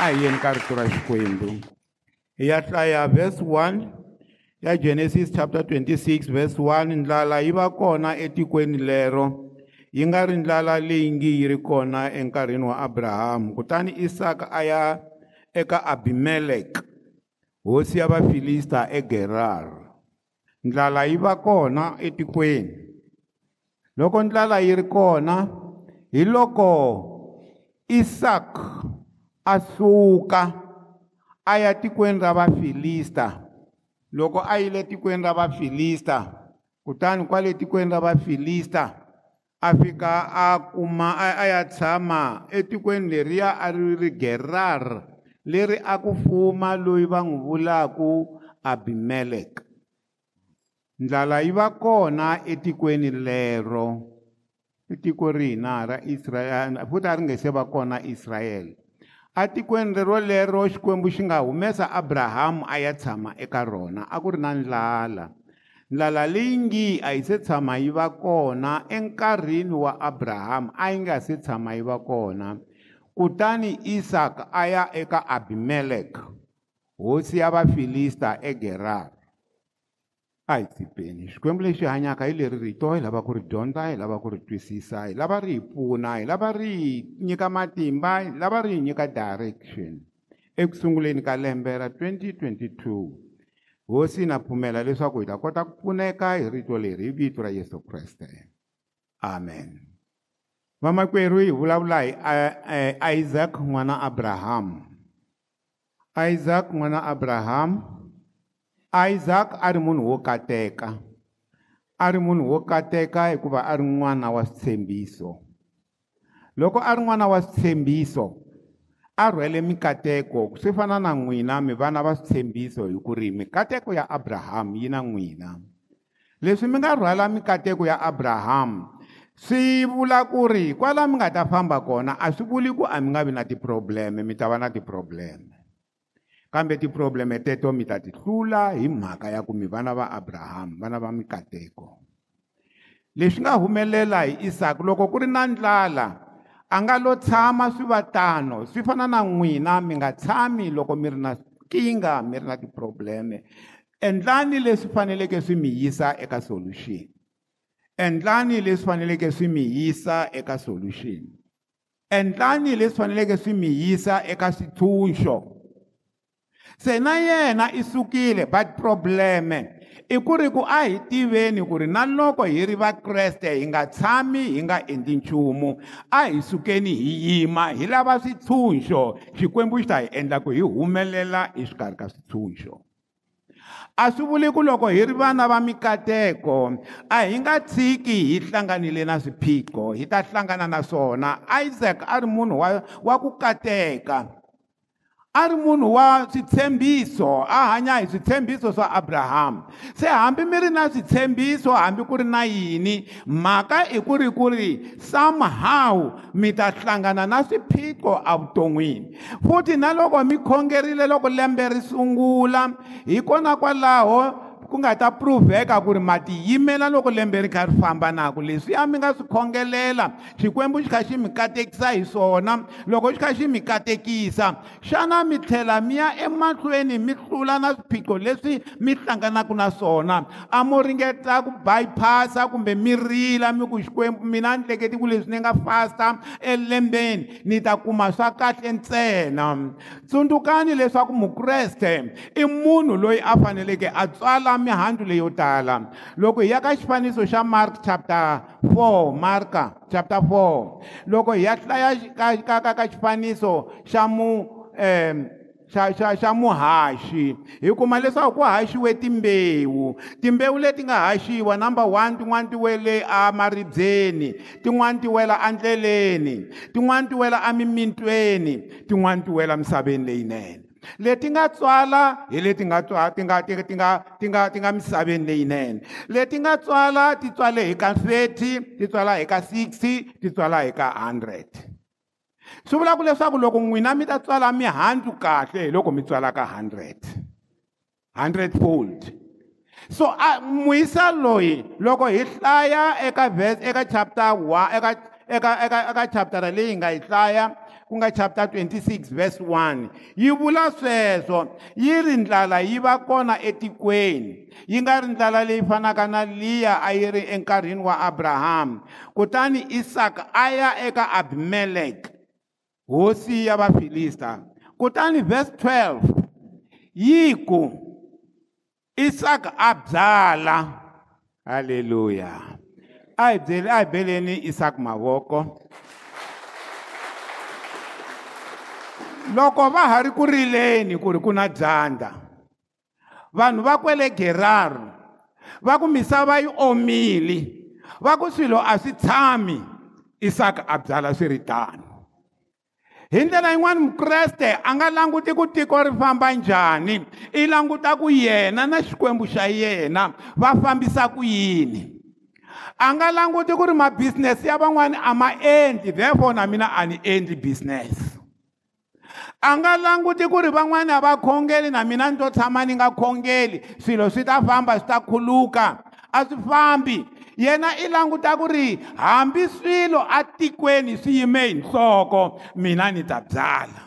a hi yeni ka rito ra xikwembu hi ya hlaya verse 1 ya genesis chapter 26 verse 1 ndlala yi va kona etikweni lero. Yi nga ri ndlala leyi ngi yi ri kona enkarhini wa abrahamu kutani isaka a ya eka abimelek hosi ya vafilista egerar. Ndlala yi va kona etikweni. Loko ndlala yi ri kona hi loko isak a suka a ya tikweni ra vafilista. Loko a yile tikweni ra vafilista kutani kwale tikweni ra vafilista a fika a kuma a ya tshama etikweni leriya a ri ri gerar leri a ku fuma loyi va n'wi vulaku abimelek ndlala yi va kona etikweni lero. I tiko rihi na ra israyele futhi a ri nge se va kona israyele atikweni rero lero xikwembu xi nga humesa abrahamu a ya tshama eka rona a ku ri na ndlala. Ndlala leyi ngi a yi se tshama yi va kona enkarhini wa abrahamu a yi nga se tshama yi va kona. Kutani isaka a ya eka abimelek hosi ya vafilista egerar a hi tsipeni xikwembu lexi hanyaka hi leri rito hi lava ku ri dyondza hi lava ku ri twisisa hi lava ri hi pfuna hi lava ri hi nyika matimba hi lava ri hi nyika direction. Eku sunguleni ka lembe ra 2022 hosi na pfumela leswaku hi ta kota ku pfuneka hi rito leri hi vito ra yesu kreste. Amen. Vamakwerhu hi vulavula hi isaac n'wana abraham. Isaac n'wana abraham Isaac a ri munhu wo kateka a ri munhu wo kateka hikuva a ri n'wana wa switshembiso. Loko a ri n'wana wa switshembiso a rhwele mikateko. Swi fana na n'wina mi vana va switshembiso hi ku ri mikateko ya abrahamu yi na n'wina. Leswi mi nga rhwala mikateko ya abrahamu swi vula ku ri kwala mi nga ta famba kona a swi vuli ku a mi nga vi na tiprobleme mi ta va na tiprobleme kambe tiprobleme teto mi ta ti hlula hi mhaka ya ku mi vana va abrahamu vana va mikateko. Leswi nga humelela hi isaka loko ku ri na ndlala a nga lo tshama swi va tano. Swi fana na n'wina mi nga tshami loko mi ri na nkingha mi ri na tiprobleme. Endlani leswi faneleke swi mi yisa eka solution. Endlani leswi faneleke swi mi yisa eka solution. Endlani leswi faneleke swi mi yisa eka switshunxo. Se na yena i sukile but probleme i ku ri ku a hi tiveni ku ri na loko hi ri vakreste hi nga tshami hi nga endli nchumu. A hi sukeni hi yima hi lava switshunxo. Xikwembu xi ta hi endla ku hi humelela exikarhi ka switshunxo. A swi vuli ku loko hi ri vana va mikateko a hi nga tshiki hi hlanganile na swiphiqo hi ta hlangana na swona. Isaac a ri munhu wa wa ku kateka. A ri munhu wa switshembiso a hanya hi switshembiso swa abrahamu se hambi mi ri na switshembiso hambi ku ri na yini mhaka i ku ri ku ri somehow mi ta hlangana na swiphiqo evuton'wini. Futhi na loko mi khongerile loko lembe ri sungula hi kona kwalaho ku nga ta pruvheka ku ri ma tiyimela loko lembe ri kha ri famba na ku leswiya mi nga swi khongelela. Xikwembu xi kha xi mi katekisa hi swona. Loko xi kha xi mi katekisa xana mi tlhela mi ya emahlweni mi hlula na swiphiqo leswi mi hlanganaka na swona? A mo ringeta ku bypassa kumbe mi rila mi ku xikwembu mina ni hleketi ku leswi ni nga fasta elembeni ni ta kuma swa kahle ntsena. Tsundzukani leswaku mukreste i munhu loyi a faneleke a tswala mihandzu leyo tala. Loko hi ya ka xifaniso xa mark chapter 4 marka chapter 4 loko hi ya hlaya ka ka ka ka xifaniso xa mu um xa xa xa muhaxi hi kuma leswaku ku haxiwe timbewu. Timbewu leti nga haxiwa number one tin'wani ti wele amaribyeni tin'wani ti wela andleleni tin'wani ti wela amimitweni tin'wani ti wela misaveni leyinene leti nga tswala hi leti nga ti nga ti ti nga ti nga ti nga misaveni leyinene. Leti nga tswala ti tswale hi ka 30 ti tswala hi ka 60 ti tswala hi ka 100 swi vula ku leswaku loko n'wina mi ta tswala mihandzu kahle hi loko mi tswala ka 100 100 fold so a muyisa loyi loko hi hlaya eka verse eka chapter 1 eka eka eka eka chapter leyi hi nga yi hlaya ku nga chapter 26 verse 1 yi vula sweswo yi ri ndlala yi va kona etikweni. Yi nga ri ndlala leyi fanaka na liya a yi ri enkarhini wa abrahamu kutani isaka a ya eka abimelek hosi ya vafilista kutani verse 12 yi ku isaka a byala halleluya a hi byeli a hi beleni isaka mavoko loko va ha ri ku rileni ku ri ku na dyandza vanhu va kwele geraru va ku misava yi omile va ku swilo a swi tshami isaka a byala swi ri tano hi ndlela yin'wani mukreste a nga languti ku tiko ri famba njhani i languta ku yena na xikwembu xa yena va fambisa ku yini. A nga languti ku ri mabisinesi ya van'wani a ma endli therefore na mina a ni endli business. A nga languti ku ri van'wani a va khongeli na mina ni to tshama ni nga khongeli. Swilo swi ta famba swi ta khuluka. A swi fambi. Yena i languta ku ri hambi swilo atikweni swi yime hi nhloko mina ni ta byala.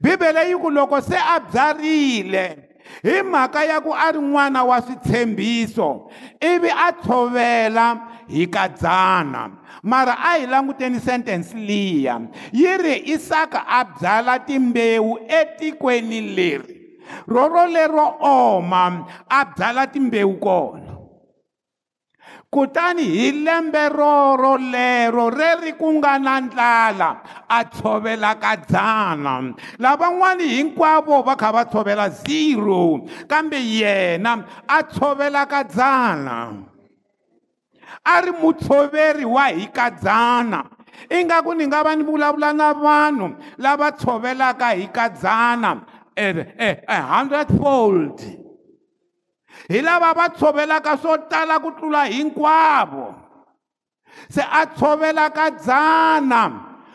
Bibele yi ku loko se a byarile hi mhaka ya ku a ri n'wana wa switshembiso ivi a tshovela hi kadzana mara a hi languteni sentence liya yi ri isaka a byala timbewu etikweni leri. Roro lero oma a byala timbewu kona. Kutani hi lembe roro lero reri ku nga na ndlala a tshovela ka dzana lavan'wani hinkwavo va kha va tshovela zero kambe yena a tshovela ka dzana a ri mutshoveri wa hi ka dzana. Ingaku ni nga va ni vulavula na vanhu lava tshovelaka hi ka dzana a hundred fold hi lava va tshovelaka swo tala ku tlula hinkwavo. Se a tshovelaka dzana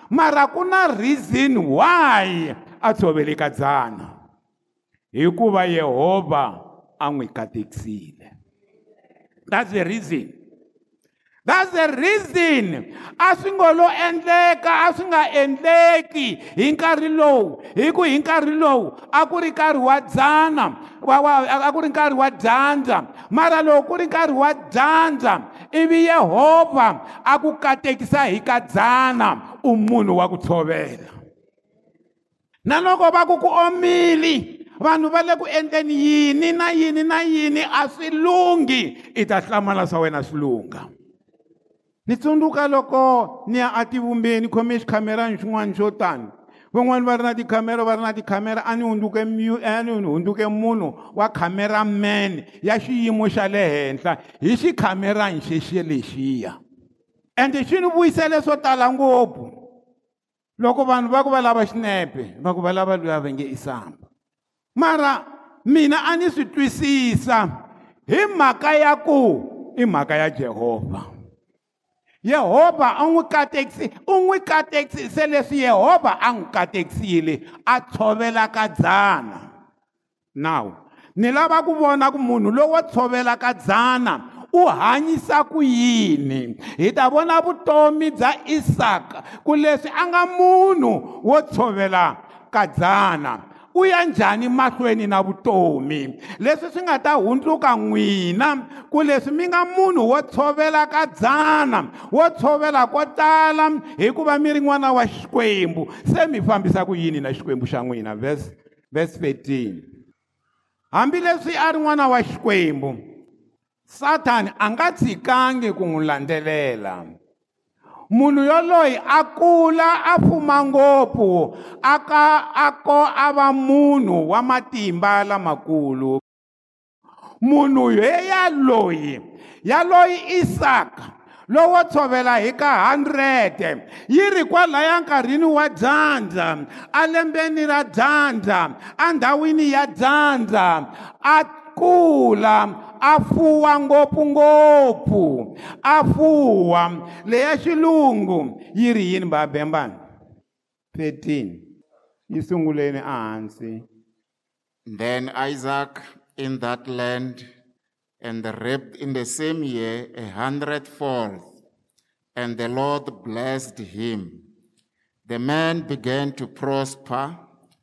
mara ku na reason why a tshovele ka dzana. Hikuva yehovha a n'wi katekisile. That's the reason. That's the reason. A swi ngo lo endleka a swi nga endleki hi nkarhi lowu hi ku hi nkarhi lowu a ku ri nkarhi wa dzana a ku ri nkarhi wa dyandza. Mara loko ku ri nkarhi wa dyandza ivi yehovha a ku katekisa hi ka dzana u munhu wa ku tshovela. Na loko va ku ku omili vanhu va le ku endleni yini na yini na yini a swi lungi i ta hlamala swa wena swi lunga ni tsundzuka loko ni ya ativumbeni khome xikhamerani xin'wana xo tani van'wani va ri na tikhamera va ri na tikhamera a ni hundzuke ni hundzuke munhu wa camera man ya xiyimo xa le henhla hi xikhamerani xexe lexiya ende xi ni vuyisele swo tala ngopfu loko vanhu va ku va lava xinepe va ku va lava luya va nge isamba mara mina a ni swi twisisa hi mhaka ya ku i mhaka ya jehovha yehovha u n'wi katekisi u n'wi katekisise leswi yehovha a n'wi katekisile a tshovela ka dzana now ni lava ku vona ku munhu lowo tshovela ka dzana u hanyisa ku yini hi ta vona vutomi bya isaka ku leswi a nga munhu wo tshovela ka dzana u ya njhani mahlweni na vutomi? Leswi swi nga ta hundzuka n'wina ku leswi mi nga munhu wo tshovela ka dzana wo tshovela ko tala hikuva mi ri n'wana wa xikwembu. Se mi fambisa ku yini na xikwembu xa n'wina? Verse verse 13 hambileswi a ri n'wana wa xikwembu sathani a nga tshikangi ku n'wi landzelela. Munhu yoloye a kula a fuma ngopfu a ka a ko a va munhu wa matimba lamakulu. Munhu yeya loyi yaloyi isaka lowo tshovela hi ka 100 yi ri kwalaya nkarhini wa dyandza a lembeni ra dyandza andhawini ya dyandza a kula a fuwa ngopfungopfu a fuwa leya xilungu yi ri yini babembani 13 yi sunguleni ehansi. Then Isaac in that land and reaped in the same year a hundredfold, and the Lord blessed him. The man began to prosper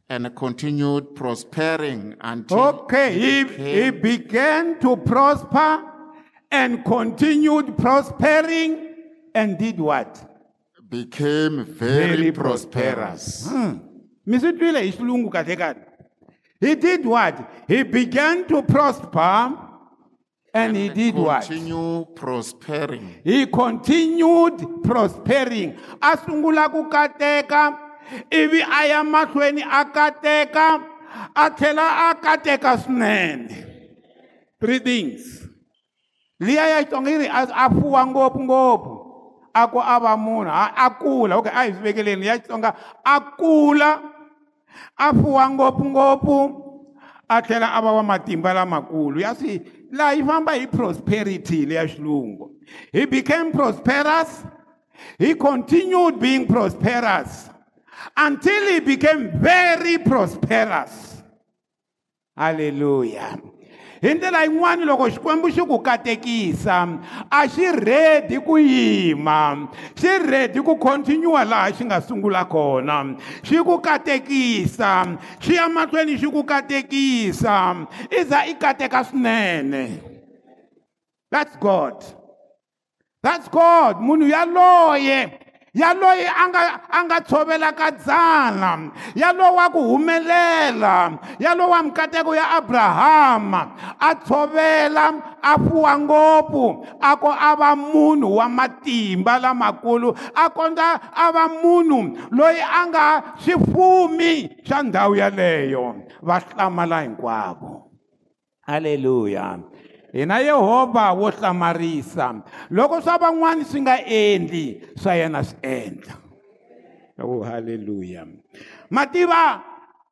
and continued prospering until Okay, he, he began to prosper and continued prospering and did what? became very, prosperous. Hmm. Mi swi twile hi xilungu kahle kahle. He did what? He began to prosper and he did what? Continue prospering. He continued prospering. A sungula ku kateka ivi a ya mahlweni a kateka a tlhela a kateka swinene. Three things. Liya ya Xitsonga yi ri a fuwa ngopfungopfu. A ku a va munhu a kula okay a hi swi vekeleni ya Xitsonga a kula a fuwa ngopfungopfu a tlhela a va wa matimba lamakulu ya swi laha yi famba hi prosperity leya xilungu he became prosperous he continued being prosperous until he became very prosperous. Hallelujah. Hi ndlela yin'wana loko xikwembu xi ku katekisa a xi redi ku yima xi redi ku continue laha xi nga sungula kona xi ku katekisa xi ya mahlweni xi ku katekisa i za i kateka swinene that's god. That's god. Munhu yaloye. Yaloye a nga a nga tshovelaka dzana yalowo wa ku humelela yalowo wa mikateko ya abrahama a tshovela a fuwa ngopfu a ko a va munhu wa matimba lamakulu a kondza a va munhu loyi a nga xifumi xa ndhawu yaleyo. Va hlamala hinkwavo. Halleluya hina yehovha wo hlamarisa loko swa van'wani swi nga endli swa yena swi endla. Oh halleluya mativa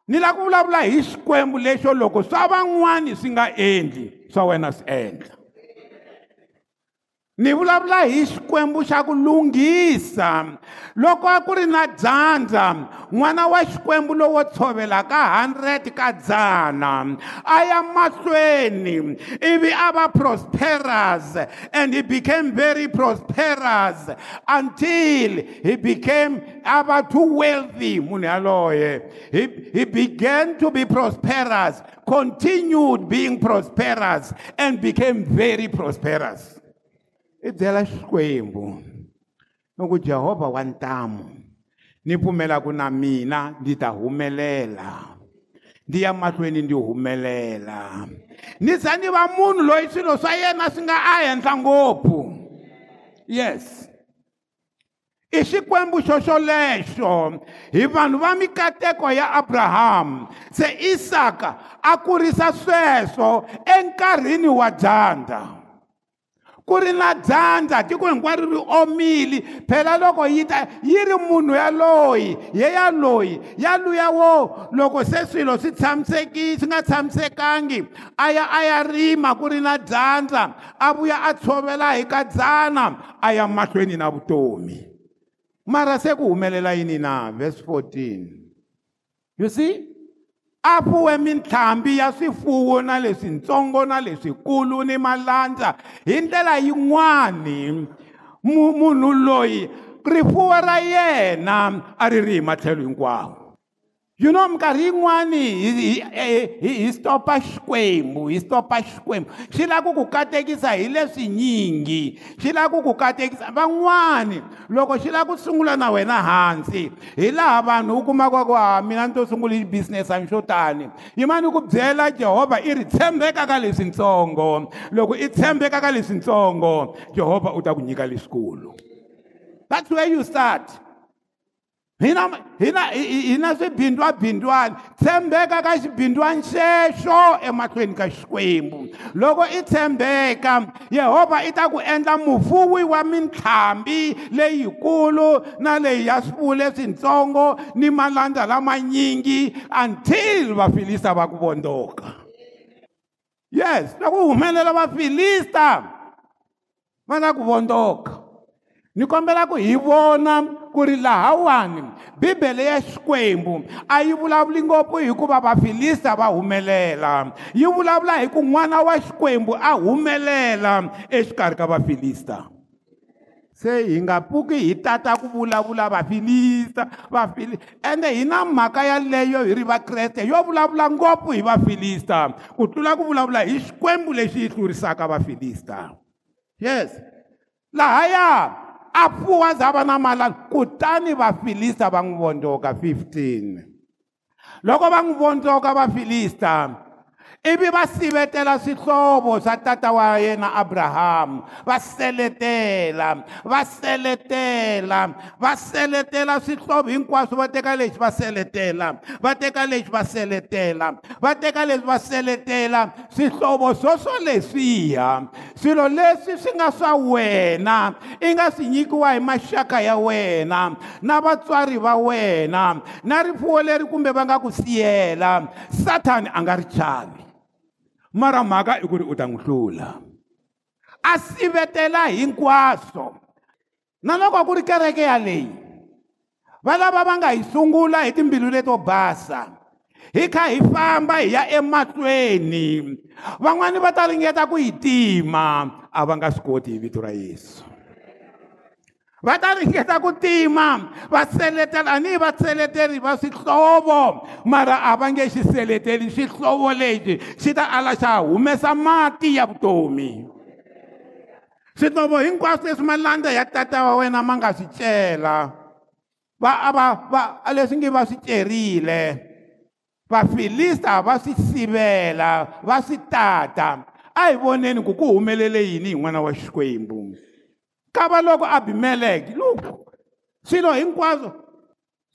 ni lava ku vulavula hi xikwembu lexo loko swa van'wani swi nga endli swa wena swi endla. Ni vulavula hi xikwembu xa ku lunghisa. Loko a ku ri na dyandza n'wana wa xikwembu lowo tshovela ka 100 ka dzana a ya mahlweni ivi a va prosperous and he became very prosperous until he became a va too wealthy munhu yaloye. He, he began to be prosperous continued being prosperous and became very prosperous. I byela xikwembu no ku jehovha wa ntamu ni pfumela ku na mina ndzi ta humelela ndi ya mahlweni ndi humelela ni za ni va munhu loyi swilo swa yena swi nga a henhla ngopfu. Yes. I xikwembu xoxolexo hi vanhu va mikateko ya abrahamu se isaka a kurisa sweswo enkarhini wa dyandza ku ri na dyandza tiko hinkwaro ri omile. Phela loko yi ta yi ri munhu yaloyi ye yaloyi yaluya wo loko se swilo swi tshamiseki swi nga tshamisekangi a ya a ya rima ku ri na dyandza a vuya a tshovela hi ka dzana a ya mahlweni na vutomi. Mara se ku humelela yini na? Verse 14 you see? A fuwe mintlhambi ya swifuwo na leswintsongo na leswikulu ni malandza hi ndlela yin'wani munhu loyi rifuwo ra yena a ri ri hi matlhelo hinkwawo. You know minkarhi yin'wani hi hi stopa xikwembu hi stopa xikwembu. Xi lava ku ku katekisa hi leswinyingi xi lava ku ku katekisa. Van'wani loko xi lava ku sungula na wena hansi hi laha vanhu u kumaka ku ha mina ni to sungula hi business ani xo tani yimani ku byela jehovha i ri tshembeka ka leswintsongo loko i tshembeka ka leswintsongo jehovha u ta ku nyika leswikulu. That's where you start. Hina hina hina swibindwabindwani tshembeka ka xibindwani xexo emahlweni ka xikwembu. Loko i tshembeka yehovha i ta ku endla mufuwi wa mintlhambi leyikulu na leyi ya swifuwo leswintsongo ni malandza lamanyingi until vafilista va ku vondoka. Yes na ku humelela vafilista va na ku vondoka. Ni kombela ku hi vona ku ri lahawani bibele ya xikwembu a yi vulavuli ngopfu hikuva vafilista va humelela. Yi vulavula hi ku n'wana wa xikwembu a humelela exikarhi ka vafilista se hi nga pfuki hi tata ku vulavula vafilista vafili ende hi na mhaka yaleyo hi ri vakreste yo vulavula ngopfu hi vafilista ku tlula ku vulavula hi xikwembu lexi hi hlurisaka vafilista yes. Lahaya a pfuwa za na malani kutani vafilista va n'wi vondzoka 15 loko va n'wi vondzoka vafilista ivi va sivetela swihlovo swa tata wa yena abrahamu va seletela va seletela va seletela swihlovo hinkwaswo va teka lexi va seletela va teka lexi va seletela va teka leswi va seletela swihlovo swoswo leswiya swilo leswi swi nga swa wena i nga swi nyikiwa hi maxaka ya wena na vatswari va wena na rifuwo leri kumbe va nga ku siyela sathani a nga ri chavi mara mhaka i ku ri u ta n'wi hlula. A sivetela hinkwaswo. Na loko ku ri kereke yaleyi va lava va nga hi sungula hi timbilu leto basa hi kha hi famba hi ya emahlweni. Van'wani va ta ringeta ku hi tima a va nga swi koti hi vito ra yesu. Va ta ringeta ku tima va seletela ni va seleteri va swihlovo. Mara a va nge xi seleteli xihlovo lexi xi ta ala xa humesa mati ya vutomi. Swihlovo hinkwaswo leswi malanda ya tata wa wena ma nga swi cela va a va va leswi nge va swi cerile. Vafilista va swi sivela va swi tata. A hi voneni ku ku humelele yini hi n'wana wa xikwembu? Kava loko abimeleki loku swilo hinkwaswo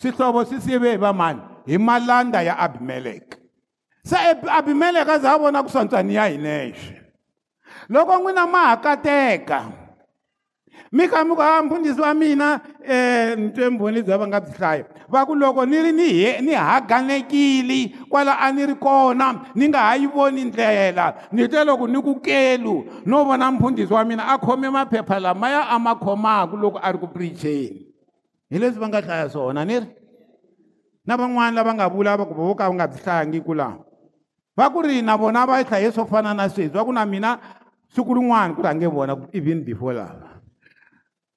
swihlovo swi sive hi va mani hi malanda ya abimeleki. Se abimeleki a za a vona ku swantswani ya hi nexe loko n'wina ma ha kateka mi kha mi ku a mfundhisi wa mina um ni twe mbhoni bya va nga byi hlaya va ku loko ni ri ni ni haganekile kwala a ni ri kona ni nga ha yi voni ndlela. Ni te loko ni ku kelu no vona mfundhisi wa mina a khome maphepha lamaya a ma khomaka loko a ri ku pricheni hi leswi va nga hlaya swona ni ri? Na van'wani lava nga vula va ku vo ka va nga byi hlayangiku laha va ku ri na vona va hlaye swo fana na sweswi va ku na mina siku rin'wana ku rhange vona even before lava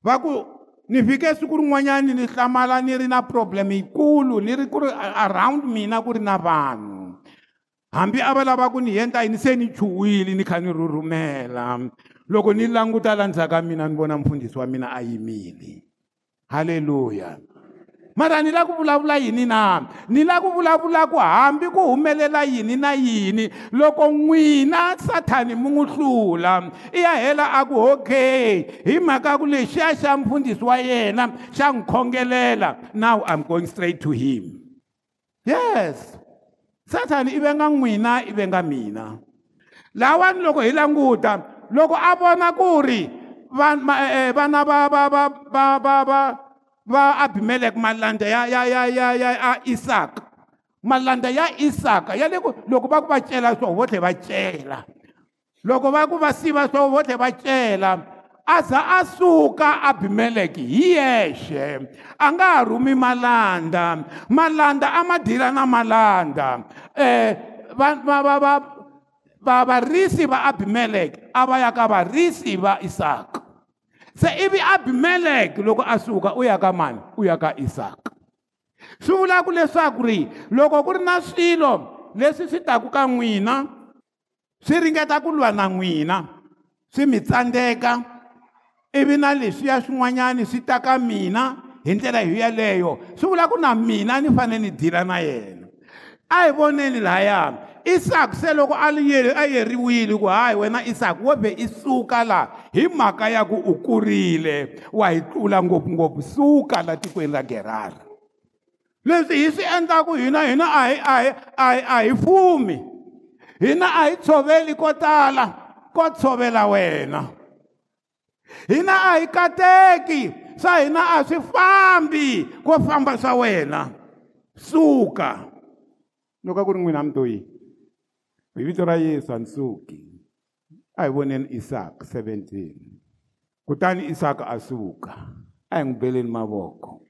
va ku ni fike siku rin'wanyana ni hlamala ni ri na problem yikulu ni ri ku ri around mina ku ri na vanhu. Hambi a va lava ku ni yenta yini se ni chuwile ni kha ni rhurhumela. Loko ni languta la ndzhaku ka mina ni vona mfundhisi wa mina a yimile. Halleluya mara ni la ku vulavula yini na? Ni la ku vulavula ku hambi ku humelela yini na yini. Loko n'wina sathani mi n'wi hlula i ya hela a ku okay hi mhaka ku lexiya xa mfundhisi wa yena xa n'wi khongelela. Now i'm going straight to him. Yes. Sathani i venga n'wina i venga mina. Lawani loko hi languta loko a vona ku ri vana va va va va va va va abimeleki malanda ya ya ya ya ya ya isaka malanda ya isaka ya le ku loko va ku va cela swo vo tlhe va cela. Loko va ku va siva swo vo tlhe va cela. A za a suka abimeleki hi yexe. A nga ha rhumi malanda. Malanda a ma dila na malanda. Um va va va va va varisi va abimeleki a va ya ka varisi va isaka se ivi abimeleki loko a suka u ya ka mani u ya ka isaka swi vulaka leswaku ri loko ku ri na swilo leswi swi taku ka n'wina swi ringeta ku lwa na n'wina swi mi tsandzeka ivi na leswiya swin'wanyani swi ta ka mina hi ndlela hi yeleyo swi vula ku na mina ni fanele ni dila na yena. A hi voneni lahaya isaka se loko a a yeriwile ku hayi wena isaka wo be i suka la hi mhaka ya ku u kurile wa hi tlula ngopfungopfu suka la tikweni ra gerari leswi hi swi endlaku hina hina a hi a hi a hi a hi fumi hina a hi tshoveli ko tala ko tshovela wena. Hina a hi kateki swa hina a swi fambi ko famba swa wena. Suka. Loko a ku ri n'wina mi to yini vito ra yesu a ni suki a hi voneni isaka 17 kutani isaka a suka a hi n'wi beleni mavoko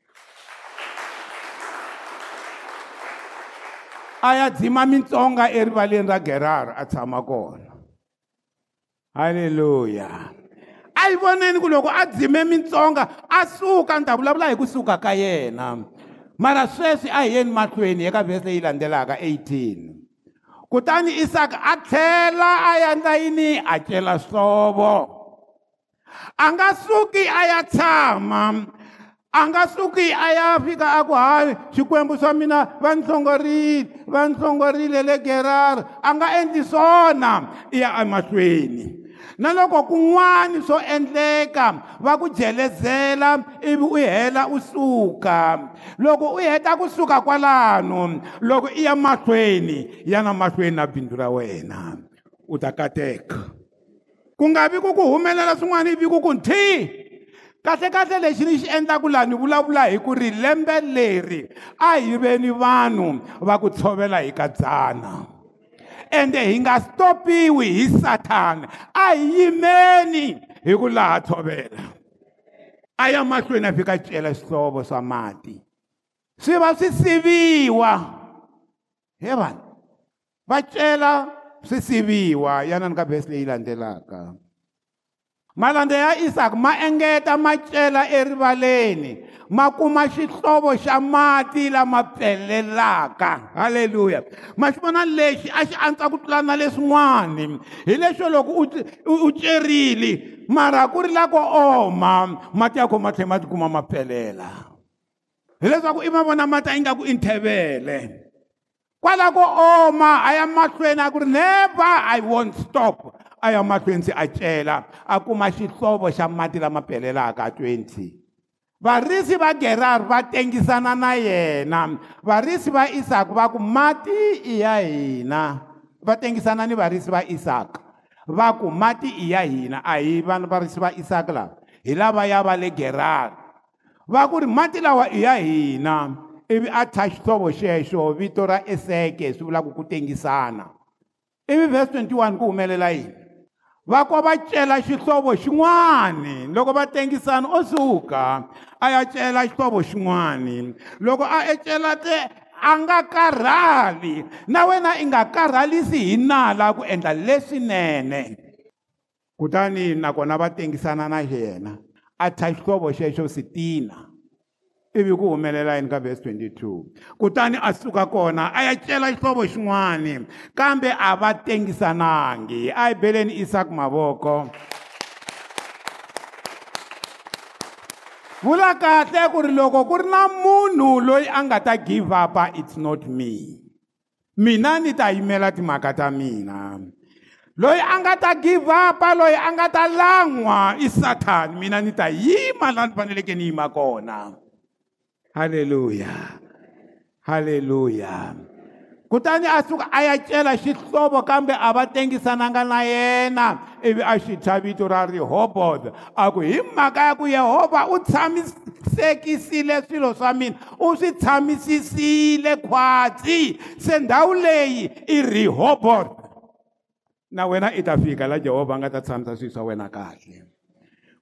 a ya dzima mitsonga erivaleni ra gerara a tshama kona. Halleluya a yi voneni ku loko a dzime mitsonga a suka ni ta vulavula hi kusuka ka yena. Mara sweswi a hi yeni mahlweni eka vhesi leyi landzelaka 18 kutani isaka a tlhela a yandla yini a cela hlovo. A nga suki a ya tshama a nga suki a ya fika a ku hayi xikwembu swa mina va ni hlongorile va ni hlongorile le gerara a nga endli swona i ya emahlweni na loko kun'wani swo endleka va ku jelezela ivi u hela u suka. Loko u heta ku suka kwalano loko i ya mahlweni ya na mahlweni na bindzu ra wena. U ta kateka. Ku nga vi ku ku humelela swin'wana ivi ku ku nthii kahle kahle lexi ni xi endlaku laha ni vulavula hi ku ri lembe leri a hi veni vanhu va ku tshovela hi kadzana ende hi nga stopiwi hi sathana a hi yimeni hi ku laha tshovela a ya mahlweni a fika cela swihlovo swa mati swi va swi siviwa he vanhu va cela swi siviwa yanani ka vhesi leyi landzelaka malande ya isaka ma engeta ma cela erivaleni ma kuma xihlovo xa mati lama pfelelaka halleluya ma xi vona lexi a xi antswa ku tlula na leswin'wani hi leswo loko u cerile mara ku ri la ko oma mati ya kho ma tlhela ma tikuma ma pfelela hileswaku i ma vona mati a ingaku i nthevele kwala ko oma a ya mahlweni a ku ri never i won't stop. A ya mahlweni se a cela. A kuma xihlovo xa mati lama pelelaka 20 varisi va gerari va tengisana na yena varisi va isaka va ku mati i ya hina. Va tengisana ni varisi va isaka va ku mati i ya hina a hi vana varisi va isaka lava hi lava ya va le gerari va ku ri mati lawa i ya hina ivi a thya xihlovo xexo vito ra eseke swi vulaka ku tengisana. Ivi vhesi 21 ku humelela yini va kwa va cela xihlovo xin'wani. Loko va tengisana o suka a ya cela xihlovo xin'wani. Loko a ecela te a nga karhali. Na wena i nga karhalisi hi nala ku endla leswinene. Kutani nakona va tengisana na yena a thya xihlovo xexo sitina. Ivi ku humelela yini ka vhesi 22 kutani a suka kona a ya cela xihlovo xin'wani kambe a va tengisanangi a hi beleni isak mavoko vula kahle ku ri loko ku ri na munhu loyi a nga ta give up it's not me. Mina ni ta yimela timhaka ta mina. Loyi a nga ta give up loyi a nga ta lan'wa i sathani mina ni ta yima laha ni faneleke ni yima kona haleluya haleluya kutani a suka a ya cela xihlovo kambe a va tengisananga na yena. Ivi a xi thya vito ra rehobot a ku hi mhaka ya ku yehovha u tshamisekisile swilo swa mina. U swi tshamisisile khwatsi. Se ndhawu leyi i rehobot na wena i ta fika la jehovha a nga ta tshamisa swilo swa wena kahle.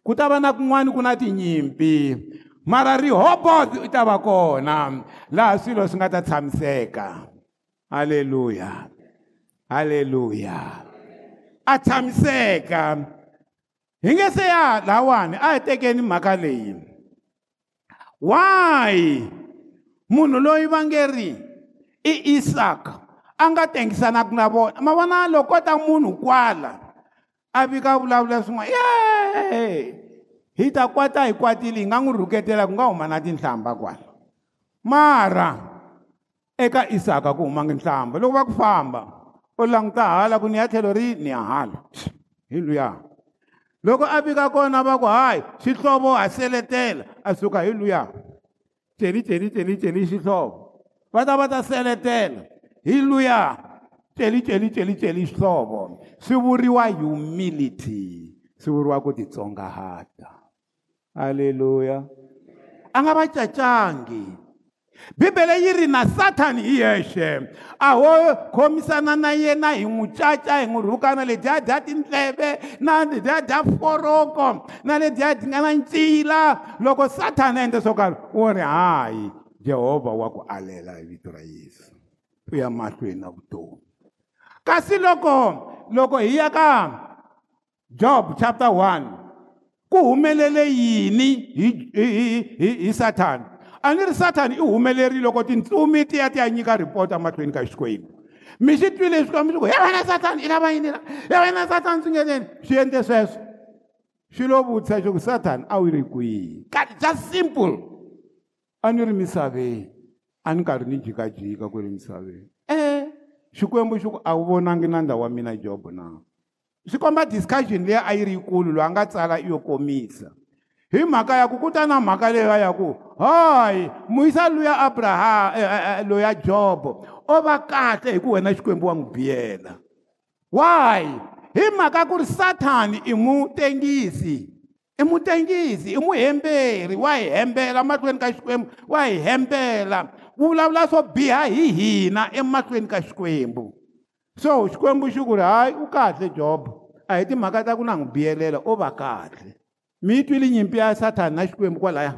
Ku ta va na kun'wani ku na tinyimpi. Mara rihobot i ta va kona. Laha swilo swi nga ta tshamiseka. Halleluya halleluya a tshamiseka. Hi nge se ya lawani a hi tekeni mhaka leyi. Why? Munhu loyi va nge ri i isaka a nga tengisanaka na vona. Ma vona loko ta munhu kwala a vika vulavula swin'wana. Ye hi ta kwata hi kwatile hi nga n'wi rhuketela ku nga huma na tinhlamba kwala mara eka isaka ku humangi nhlamba loko va ku famba u languta hala ku ni ya tlhelo ri ni ya hala hi luya loko a vika kona va ku hayi xihlovo ha seletela a suka hi luya celi celi celi celi xihlovo va ta va ta seletela. Hi luya celi celi celi celi xihlovo swi vuriwa humility. Swi vuriwa ku titsongahata halleluya a nga va cacangi bibele yi ri na sathani hi yexe a ho khomisana na yena hi n'wi caca hi n'wi rhukana ledyiya dya tindleve na ledyiya dya foroko na ledyiya dyi nga na ncila. Loko sathani a endla swo karhi wo ri hayi jehovha wa ku alela hi vito ra yesu. U ya mahlweni na vutomi. Kasi loko loko hi ya ka job chapter 1 ku humelele yini? Hi hi hi hi sathani a ni ri sathani i humelerile loko tintsumi ti ya ti ya nyika report emahlweni ka xikwembu. Mi xi twile swikwembu swi ku ya wena sathani i lava yini la? Ya wena sathani swi ngeleni swi endle sweswo. Xi lo vutisa xo ku sathani a wu ri kwihi? Just simple. A ni ri misaveni. A ni karhi ni jikajika kwale misaveni. E xikwembu xi ku a wu vonangi nandza wa mina job na swi komba discussion leyi a yi ri yikulu loyi a nga tsala i yo komisa. Hi mhaka ya ku ku ta na mhaka leya ya ku hayi muyisa luya abraham loya job o va kahle hi ku wena xikwembu wa n'wi biyela. Why? Hi mhaka ku ri sathani i mutengisi i mutengisi i muhemberi wa hi hembela mahlweni ka xikwembu wa hi hembela wu vulavula swo biha hi hina emahlweni ka xikwembu so xikwembu xi ku ri hayi u kahle job. A hi timhaka ta ku na n'wi biyelela o va kahle mi yi twile nyimpi ya sathani na xikwembu kwalaya.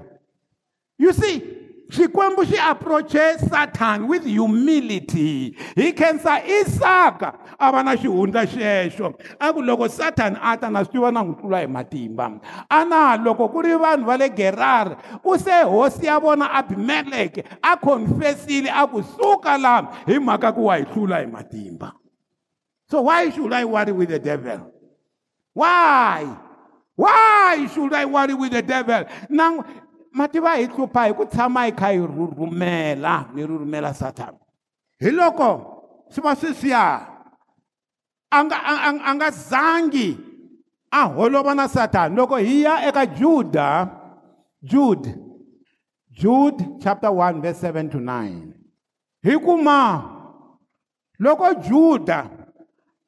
You see xikwembu xi approache satan with humility. Hi khensa isaka a va na xihundla xexo a ku loko satan a ta na swi tiva na n'wi tlula hi matimba. A na loko ku ri vanhu va le gerari u se hosi ya vona abimeleke a confessile a ku suka laha hi mhaka ku wa hi hlula hi matimba. So why should i worry with the devil? Why? Why should i worry with the devil? Na mativa hi hlupha hi ku tshama hi kha hi rhurhumela ni rhurhumela sathana hi loko swi va sweswiya a nga a, nga zangi a holova na sathana loko hi ya eka juda jude jude chapter 1 verse 7 to 9 hi kuma loko juda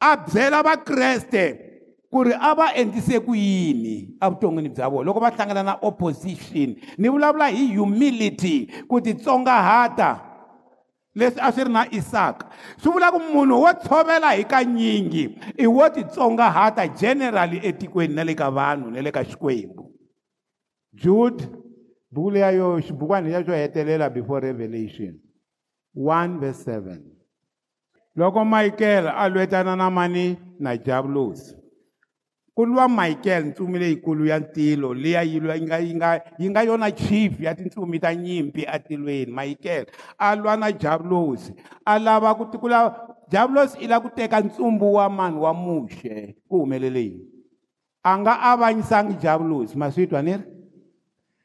a byela vakreste ku ri a va endlise ku yini evuton'wini bya vona loko va hlangana na opposition. Ni vulavula hi humility ku titsongahata leswi a swi ri na isaka. Swi vula ku munhu wo tshovela hi kanyingi i wo titsongahata generally etikweni na le ka vanhu na le ka xikwembu. Jude buku leya yo xibukwana leya xo hetelela before revelation 1 verse 7 loko michael a lwetana na mani na jabulosi ku lwa michael ntsumi leyikulu ya ntilo liya yi lwa yi nga yi nga yi nga yona chief ya tintsumi ta nyimpi atilweni. Michael a lwa na jabulosi a lava ku ku lava jabulosi i lava ku teka ntsumbu wa mani wa muxe ku humelele yini? A nga avanyisangi jabulosi ma swi twa ni ri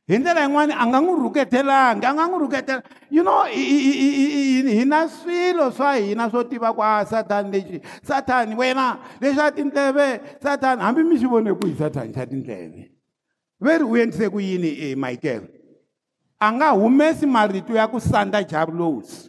hi ndlela yin'wani a nga n'wi rhuketelangi a nga n'wi rhuketela. You know hi na swilo swa hina swo tiva ku a sathani lexi sathani wena leswi a tindleve sathani hambi mi xi vone ku hi sathani xa tindleve ve ri u endlise ku yini e michael? A nga humesi marito ya ku sandza jabulosi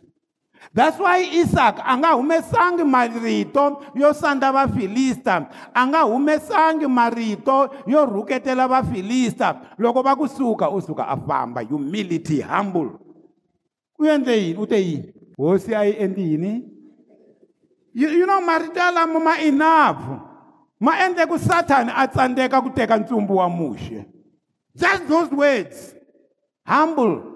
that's why isaka a nga humesangi marito yo sandza vafilista a nga humesangi marito yo rhuketela vafilista loko va kusuka u suka a famba humility humble. U endle yini? U te yini? Hosi a yi endli yini? You, you know marito yalamo ma enough ma endle ku sathani a tsandzeka ku teka ntsumbu wa muxe just those words. Humble.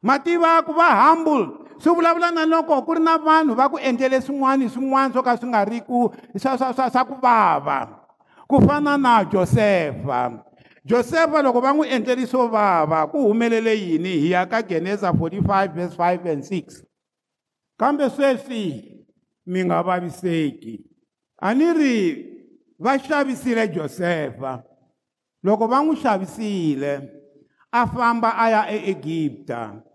Ma tiva ku va humble swi vulavula na loko ku ri na vanhu va ku endlele swin'wana swin'wana swo ka swi nga ri ku swa swa swa swa ku vava. Ku fana na josefa. Josefa loko va n'wi endleli swo vava ku humelele yini? Hi ya ka geneza 45 verse 5 and 6 kambe sweswi mi nga vaviseki. A ni ri va xavisile josefa. Loko va n'wi xavisile a famba a ya eegipta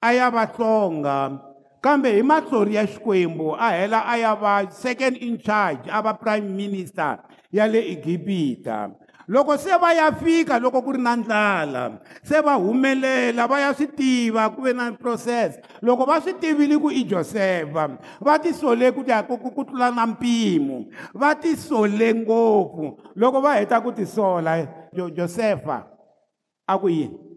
a ya va hlonga kambe hi mahlori ya xikwembu a hela a ya va second in charge a va prime minister ya le egipita loko se va ya fika loko ku ri na ndlala se va humelela va ya swi tiva ku ve na process. Loko va swi tivile ku i josefa va tisole ku ku ku ku tlula na mpimo. Va tisole ngopfu loko va heta ku tisola jo, josefa a ku yini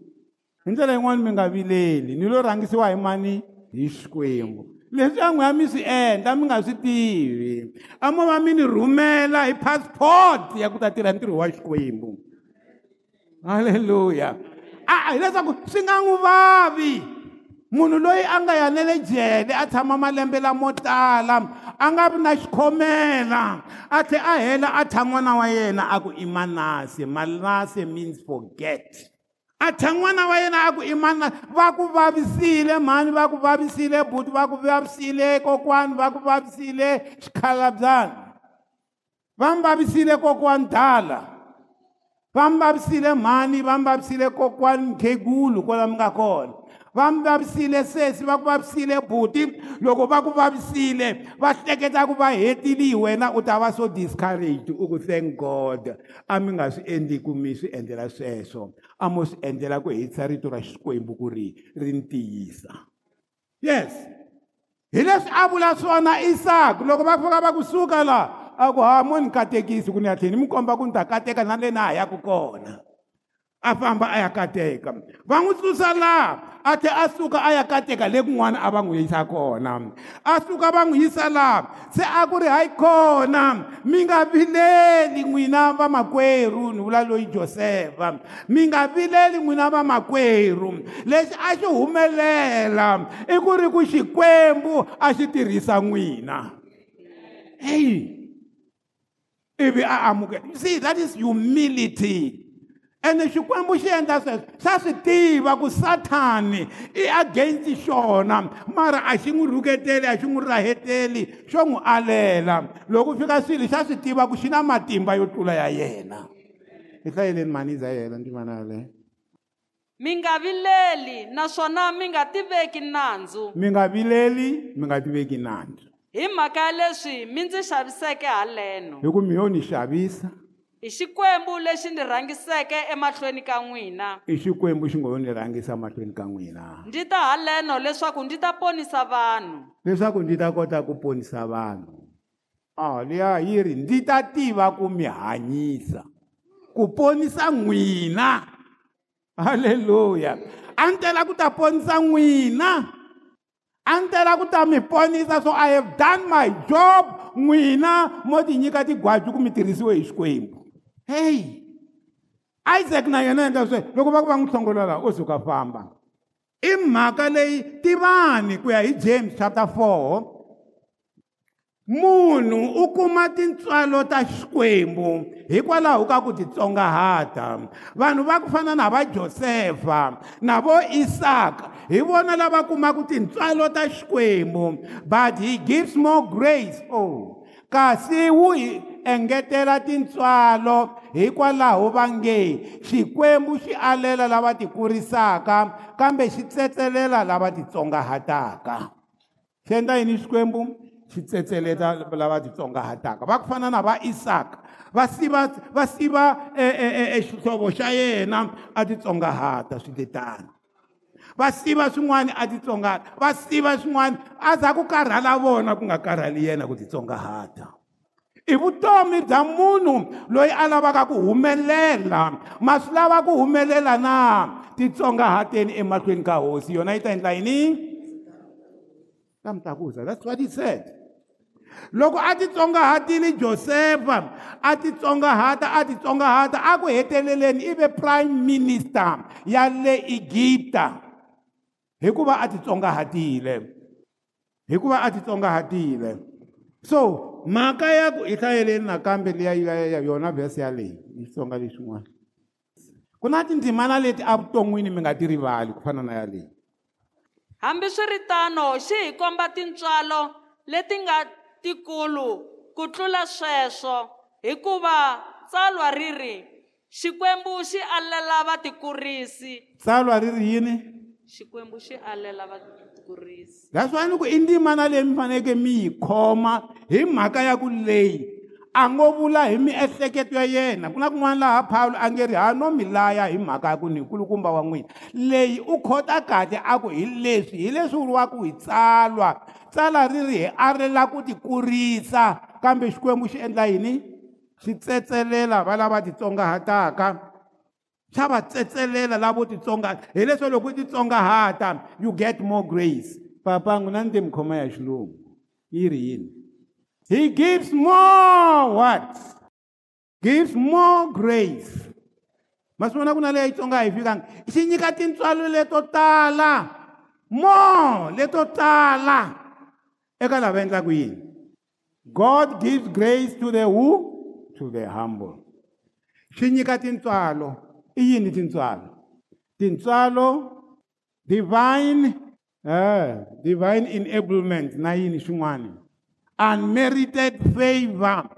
hi ndlela yin'wana mi nga vileli ni lo rhangisiwa hi mani hi xikwembu leswi a n'wi ya mi swi endla mi nga swi tivi a mo va mi ni rhumela hi passport ya ku ta tirha ntirho wa xikwembu halleluya a hileswaku swi nga n'wi vavi munhu loyi a nga ya na le jele a tshama malembe lamo tala a nga vi na xikhomela a tlhe a hela a thya n'wana wa yena a ku i manase manase means forget. A thya n'wana wa yena a ku i manase va ku vavisile mhani va ku vavisile buti va ku vavisile kokwani va ku vavisile xikhalabyanyi. Va mi vavisile kokwani dala va mi vavisile mhani va mi vavisile kokwani mkhegulu kwala mi nga kona va mi vavisile sesi va ku vavisile buti loko va ku vavisile va hleketa ku va hetile hi wena u ta va so discouraged u ku thank god a mi nga swi endli ku mi swi endlela sweswo a mo swi endlela ku hetisa rito ra xikwembu ku ri ri ni tiyisa yes. Hi leswi a vula swona isaka loko va fika va kusuka laha a ku ha mo ni katekisi ku ni ya tlhela ni mi komba ku ni ta kateka na le na ha yaka kona a famba a ya kateka va n'wi susa laha a tlhe a suka a ya kateka le kun'wana a va n'wi yisa kona a suka va n'wi yisa laha se a ku ri hayi kona mi nga vileli n'wina vamakwerhu ni vula loyi josefa mi nga vileli n'wina vamakwerhu lexi a xi humelela i ku ri ku xikwembu a xi tirhisa n'wina. Heyi ivi a amukela. See that is humility. Ene xikwembu xi endla sweswo xa swi tiva ku sathani i against xona mara a xi n'wi rhuketeli a xi n'wi raheteli xo n'wi alela. Loko fika swilo xa swi tiva ku xi na matimba yo tlula ya yena. Hi hlayeleni mani za yena ntimana yaleyo mi nga vileli naswona mi nga tiveki nandzu. Mi nga vileli mi nga tiveki nandzu. Hi mhaka ya leswi mi ndzi xaviseke haleno. Hi ku mi yo ni xavisa. Hi xikwembu lexi ndzi rhangiseke emahlweni ka n'wina. I xikwembu xi ngo yo ni rhangisa mahlweni ka n'wina. Ndzi ta haleno leswaku ndzi ta ponisa vanhu. Leswaku ndzi ta kota ku ponisa vanhu. A liya yi ri ndzi ta tiva ku mi hanyisa. Ku ponisa n'wina. Halleluya a ni tela ku ta ponisa n'wina? A ni tela ku ta mi ponisa? So i have done my job. N'wina mo ti nyika tigwaju ku mi tirhisiwe hi xikwembu heyi isaac na yena endla swe loko va ku va n'wi hlongolola o suka famba i mhaka leyi tivani ku ya hi james chapter 4 munhu u kuma tintswalo ta xikwembu hikwalaho ka ku titsongahata vanhu va ku fana na va josefa na vo isaka hi vona lava kumaka tintswalo ta xikwembu but he gives more grace. Oh kasi wu engetela tintswalo hikwalaho va nge. Xikwembu xi alela lava ti kurisaka kambe xi tsetselela lava titsongahataka. Xi endla yini xikwembu? Xi tsetseleta lava titsongahataka. Va ku fana na va isaka va siva va siva exihlovo xa yena a titsongahata swiletani. Va siva swin'wana a titsongahata va siva swin'wana a za ku karhala vona ku nga karhali yena ku titsongahata. I vutomi bya munhu loyi a lavaka ku humelela. Ma swi lava ku humelela na? Titsongahateni emahlweni ka hosi. Yona yi ta endla yini? Kamtakuza that's what he said. Loko a titsongahatile josefa a titsongahata a titsongahata a ku heteleleni i ve prime minister ya le egipta hikuva a titsongahatile hikuva a titsongahatile so mhaka ya ku i hlayeleni nakambe liya yona vhesi yaleyi hi xitsonga lexin'wana ku na tindzimana leti evuton'wini mi nga ti rivali ku fana na yaleyi hambiswiritano xi hi komba tintswalo leti nga tikulu ku tlula sweswo hikuva tsalwa ri ri xikwembu xi alela vatikurisi. Tsalwa ri ri yini? Xikwembu xi alela vatikurisi that's why ni ku i ndzimana leyi mi faneleke mi yi khoma hi mhaka ya ku leyi a ngo vula hi miehleketo ya yena. Ku na kun'wana laha phawulo a nge ri ha no mi laya hi mhaka ya ku ni nkulukumba wa n'wina leyi u khota kahle a ku hi leswi hi leswi vuriwaka hi tsalwa tsala ri ri hi alela ku ti kurisa. Kambe xikwembu xi endla yini? Xi tsetselela va lava titsongahataka xa va tsetselela lavo titsongahata hi leswo loko u titsongahata you get more grace. Papa n'wina ni te mi khoma ya xilungu. Yi ri yini? He gives more what? Gives more grace. Ma swi vona ku na leyi tsonga hi fikanga. Xi nyika tintswalo leto tala. More leto tala. Eka lava endlaka yini? God gives grace to the who? To the humble. Xi nyika tintswalo i yini tintswalo? Tintswalo divine eh divine enablement na yini xin'wana? Unmerited favor.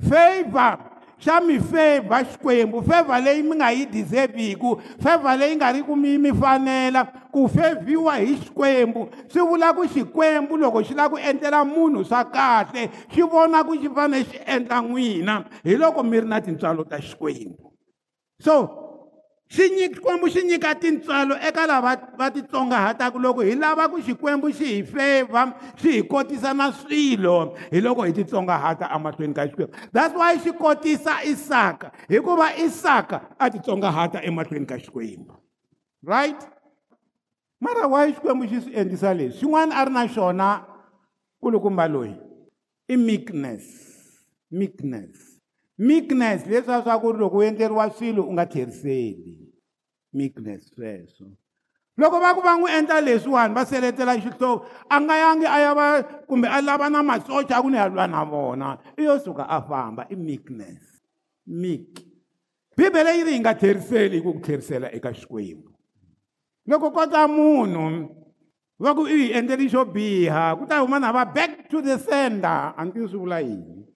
Favor xa mi favor xikwembu? Favor leyi mi nga yi deserviku favor leyi nga ri ku mi mi fanela ku fevhiwa hi xikwembu swi vula ku xikwembu loko xi lava ku endlela munhu swa kahle xi vona ku xi fanele xi endla n'wina hi loko mi ri na tintswalo ta xikwembu. So xikwembu xi nyika tintswalo eka lava va titsongahataka loko hi lava ku xikwembu xi hi feva xi hi kotisa na swilo hi loko hi titsongahata emahlweni ka xikwembu. That's why xi kotisa isaka hikuva isaka a titsongahata emahlweni ka xikwembu. Right? Mara why xikwembu xi swi endlisa leswi? Xin'wana a ri na xona kulukumba loyi? I meekness meekness. Meekness leswiya swa ku loko u endleriwa swilo u nga tlheriseli. Meekness sweswo. Loko va ku va n'wi endla leswiwani va seletela xihlovo a nga yangi a ya va kumbe a lava na masocha a ku ni ya lwa na vona? I yo suka a famba i meekness. Meek. Bibele yi ri yi nga tlheriseli hi ku ku tlherisela eka xikwembu. Loko kota munhu va ku i hi endleli xo biha ku ta huma na va back to the sender a ni tivi swi vula yini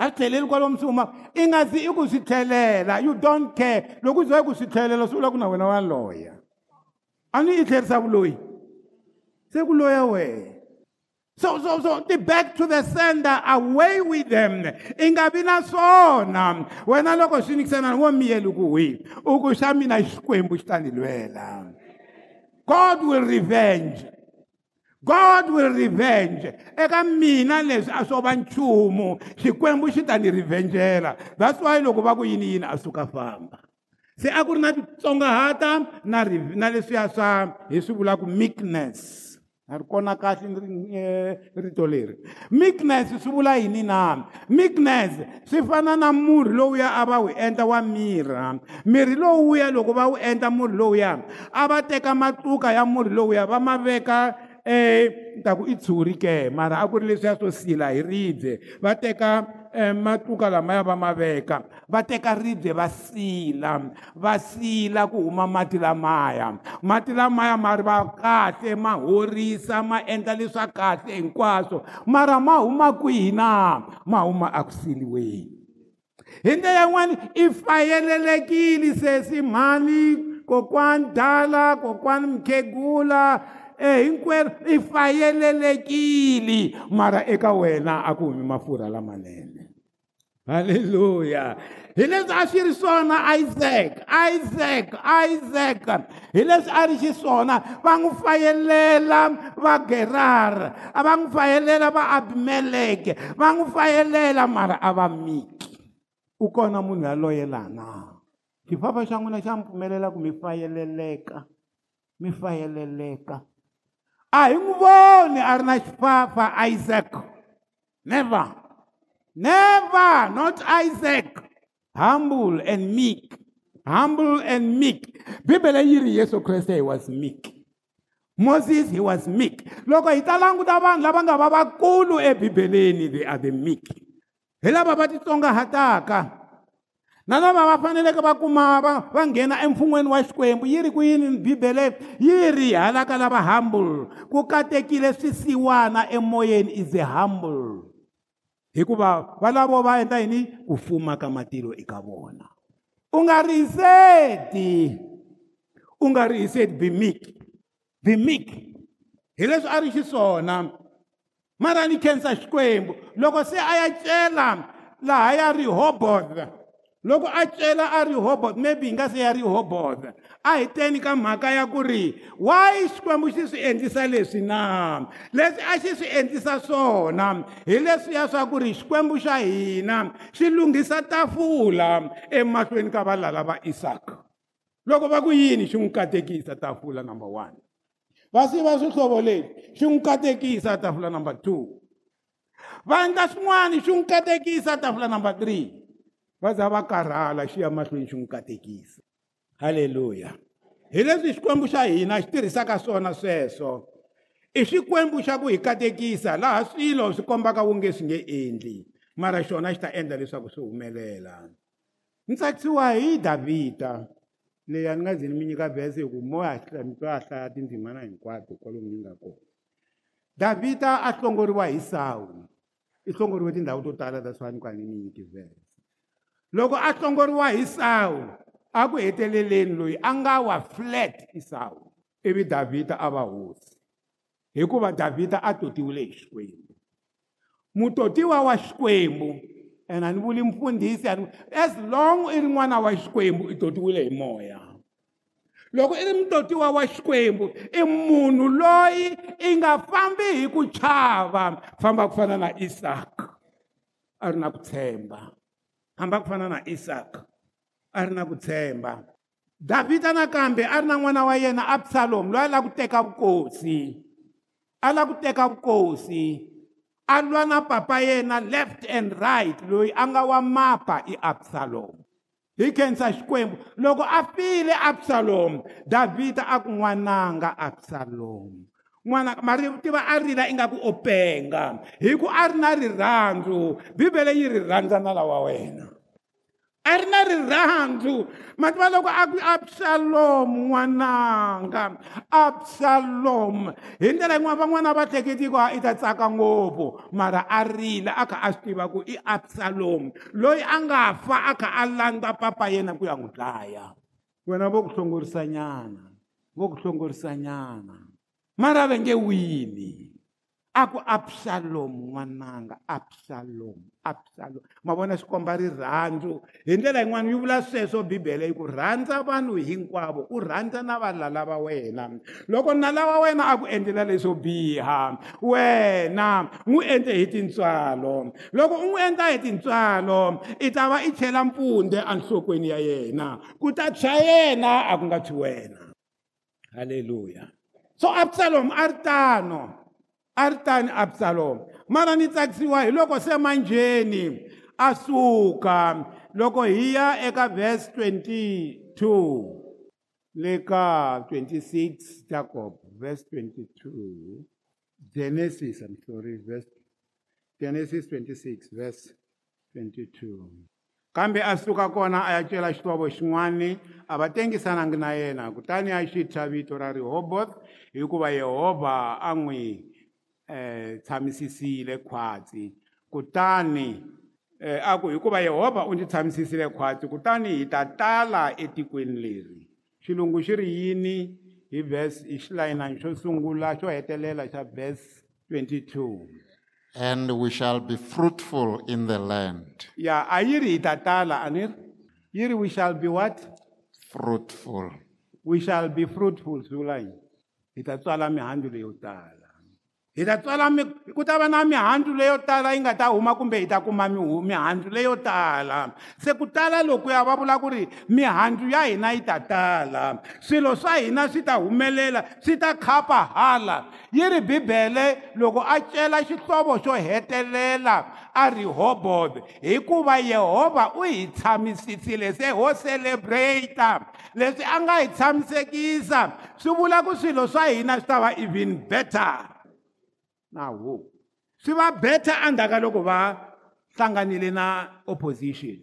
a swi tlheleli kwalomu swi huma i nga zi i ku swi tlhelela you don't care. Loko u ze ku swi vula ku na wena wa loya a ni yi tlherisa vuloyi se ku loya wehe so so so ti back to the sender away with them. I nga vi na swona wena loko swi nikisana wo miyeli ku hwi u ku xa mina xikwembu xi ta ni lwela. God will revenge. God will revenge. Eka mina leswi a swo va nchumu. Xikwembu xi ta ni revengela. That's why loko va ku yini yini a suka famba. Se a ku ri na titsongahata na na leswiya swa hi swi vulaka meekness. A ri kona kahle rito leri. Meekness swi vula yini na? Meekness swi fana na murhi lowuya a va wu endla wa mirha. Mirhi lowuya loko va wu endla murhi lowuya a va teka matluka ya murhi lowuya va ma veka um ta ku i tshuri ke? Mara a ku ri leswiya swo sila hi ribye. Va teka um matluka lamaya va ma veka. Va teka ribye va sila. Va sila ku huma mati lamaya. Mati lamaya ma ri va kahle ma horisa ma endla leswa kahle hinkwaswo. Mara ma huma kwihi na ma huma aku siliweni. Hi ndlela yin'wana i fayelelekile sesi mhani kokwani dala kokwani mukhegula e hinkwerhu i fayelelekile mara eka wena a ku humi mafurha lamanene. Halleluya hi leswi a swi ri swona isaac isaac isaac. Hi leswi a ri xiswona va n'wi fayelela va gerara a va n'wi fayelela va abimeleke va n'wi fayelela mara a va miki. U kona munhu yaloye laha na xifafa xa n'wina xa mi pfumelela ku mi fayeleleka mi fayeleleka a hi n'wi voni a ri na xifafa isaac. Never. Never not isaac. Humble and meek. Humble and meek. Bibele yi ri yesu kreste he was meek. Moses he was meek. Loko hi ta languta vanhu lava nga va vakulu ebibeleni eh, they are the meek. Hi lava va titsongahataka na lava va faneleke va kuma va va nghena emfun'weni wa xikwembu yi ri ku yini bibele? Yi ri hala ka lava humble. Ku katekile swisiwana emoyeni is a humble. Hikuva valavo va endla yini? Ku fuma ka matilo eka vona u nga riseti u nga meek be meek hi leswi a ri xiswona mara ni khensa xikwembu loko se a ya cela laha ya rehoboth loko a cela a rehoboth maybe hi nga se ya rehoboth a hi teni ka mhaka ya ku ri why xikwembu xi swi endlisa leswi na? Leswi a xi swi endlisa swona? Hi leswiya swa ku ri xikwembu xa hina xi lunghisa tafula emahlweni ka valala va isaka loko va ku yini xi n'wi katekisa tafula number one? Va siva swihlovo leswi xi n'wi katekisa tafula number two. Va endla swin'wana xi n'wi katekisa tafula number three. Va za va karhala xi ya mahlweni xi n'wi katekisa. Halleluya hi leswi xikwembu xa hina xi tirhisaka swona sweswo i xikwembu xa ku hi katekisa laha swilo swi kombaka wonge swi nge endli mara xona xi ta endla leswaku swi humelela. Ni tsakisiwa hi davhida leyi a ni nga ze ni mi nyika vhese hi ku mo mi twa a hlaya tindzimana hinkwato kwalomu ni nga kona. Davhida a hlongoriwa hi sawu i hlongoriwe tindhawu to tala that's why ni ka ni mi nyiki vhese. Loko a hlongoriwa hi sawu a ku heteleleni loyi a nga wa flat isawu ivi davhida a va hosi. Hikuva davhida a totiwile hi xikwembu. Mutotiwa wa xikwembu and a ni vuli mfundhisi as long i ri n'wana wa xikwembu i totiwile hi moya. Loko i ri mutotiwa wa xikwembu i munhu loyi i nga fambi hi ku chava famba ku fana na isaka a ri na ku tshemba. Famba ku fana na isaka a ri na ku tshemba. Davhida nakambe a ri na n'wana wa yena absalomu loyi a lava ku teka vukosi a lava ku teka vukosi. A lwa na papa yena left and right loyi a nga wa mapa i absalomu hi khensa xikwembu loko a file absalomu davhida a ku n'wananga absalomu n'wana mari tiva a rila ingaku o penga. Hi ku a ri na rirhandzu bibele yi ri rhandza na lawa wena. A ri na rirhandzu. Mativa loko a ku absalomu n'wananga absalomu hi ndlela yin'wana van'wana va hleketiko ha i ta tsaka ngopfu mara a rila a kha a swi tiva ku i absalomu loyi a nga fa a kha a landza papa yena ku ya n'wi dlaya. Wena vo ku hlongorisa nyana vo ku hlongorisa nyana mara va nge wini a ku absalomu n'wananga absalomu absalomu ma vona swi komba rirhandzu hi ndlela yin'wana yi vula sweswo bibele yi ku rhandza vanhu hinkwavo u rhandza na valala va wena. Loko nala wa wena a ku endlela leswo biha wena n'wi endle hi tintswalo. Loko u n'wi endla hi tintswalo i ta va i chela mpfunde enhlokweni ya yena. Ku ta tshwa yena a ku nga tshwi wena. Halleluya so absalomu a ri tano a ri tani absalomu mara ni tsakisiwa hi loko se manjheni a suka loko hi ya eka verse 22 le ka 26 jacob verse 22 genesis i'm sorry verse genesis 26 verse 22 kambe a suka kona a ya cela xitovo xin'wana a va tengisanangi na yena. Kutani a xi thya vito ra rehoboth hikuva yehovha a n'wi um tshamisisile khwatsi. Kutani um a ku hikuva yehovha u ndzi tshamisisile khwatsi kutani hi ta tala etikweni leri. Xilungu xi ri yini? Hi vhesi hi xilayinani xo sungula xo hetelela xa vhesi 22 and we shall be fruitful in the land. ya a yi ri hi ta tala a ni ri? Yi ri we shall be what? Fruitful. we shall be fruitful swi vula yini itsatswala mihandzu leyo tala hi ta tswala mi ku ta va na mihandzu leyo tala yi nga ta huma kumbe hi ta kuma mihandzu leyo tala. Se ku tala lokuya va vula ku ri mihandzu ya hina yi ta tala swilo swa hina swi ta humelela swi ta khapa hala. Yi ri bibele loko a cela xihlovo xo hetelela a rehoboth hikuva yehovha u hi tshamisisile se ho celebrata leswi a nga hi tshamisekisa swi vula ku swilo swa hina swi ta va even better. Nawu. Swi va better endzhaku ka loko va hlanganile na opposition.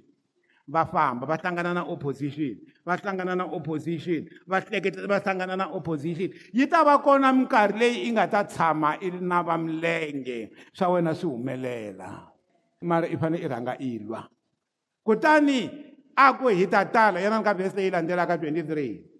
Va famba va hlangana na opposition va hlangana na opposition va hleketa va hlangana na opposition. Yi ta va kona minkarhi leyi i nga ta tshama i ri na va milenge swa wena swi humelela mara i fanele i rhanga i lwa kutani a ku hi ta tala yana ni ka vhesi leyi landzelaka 23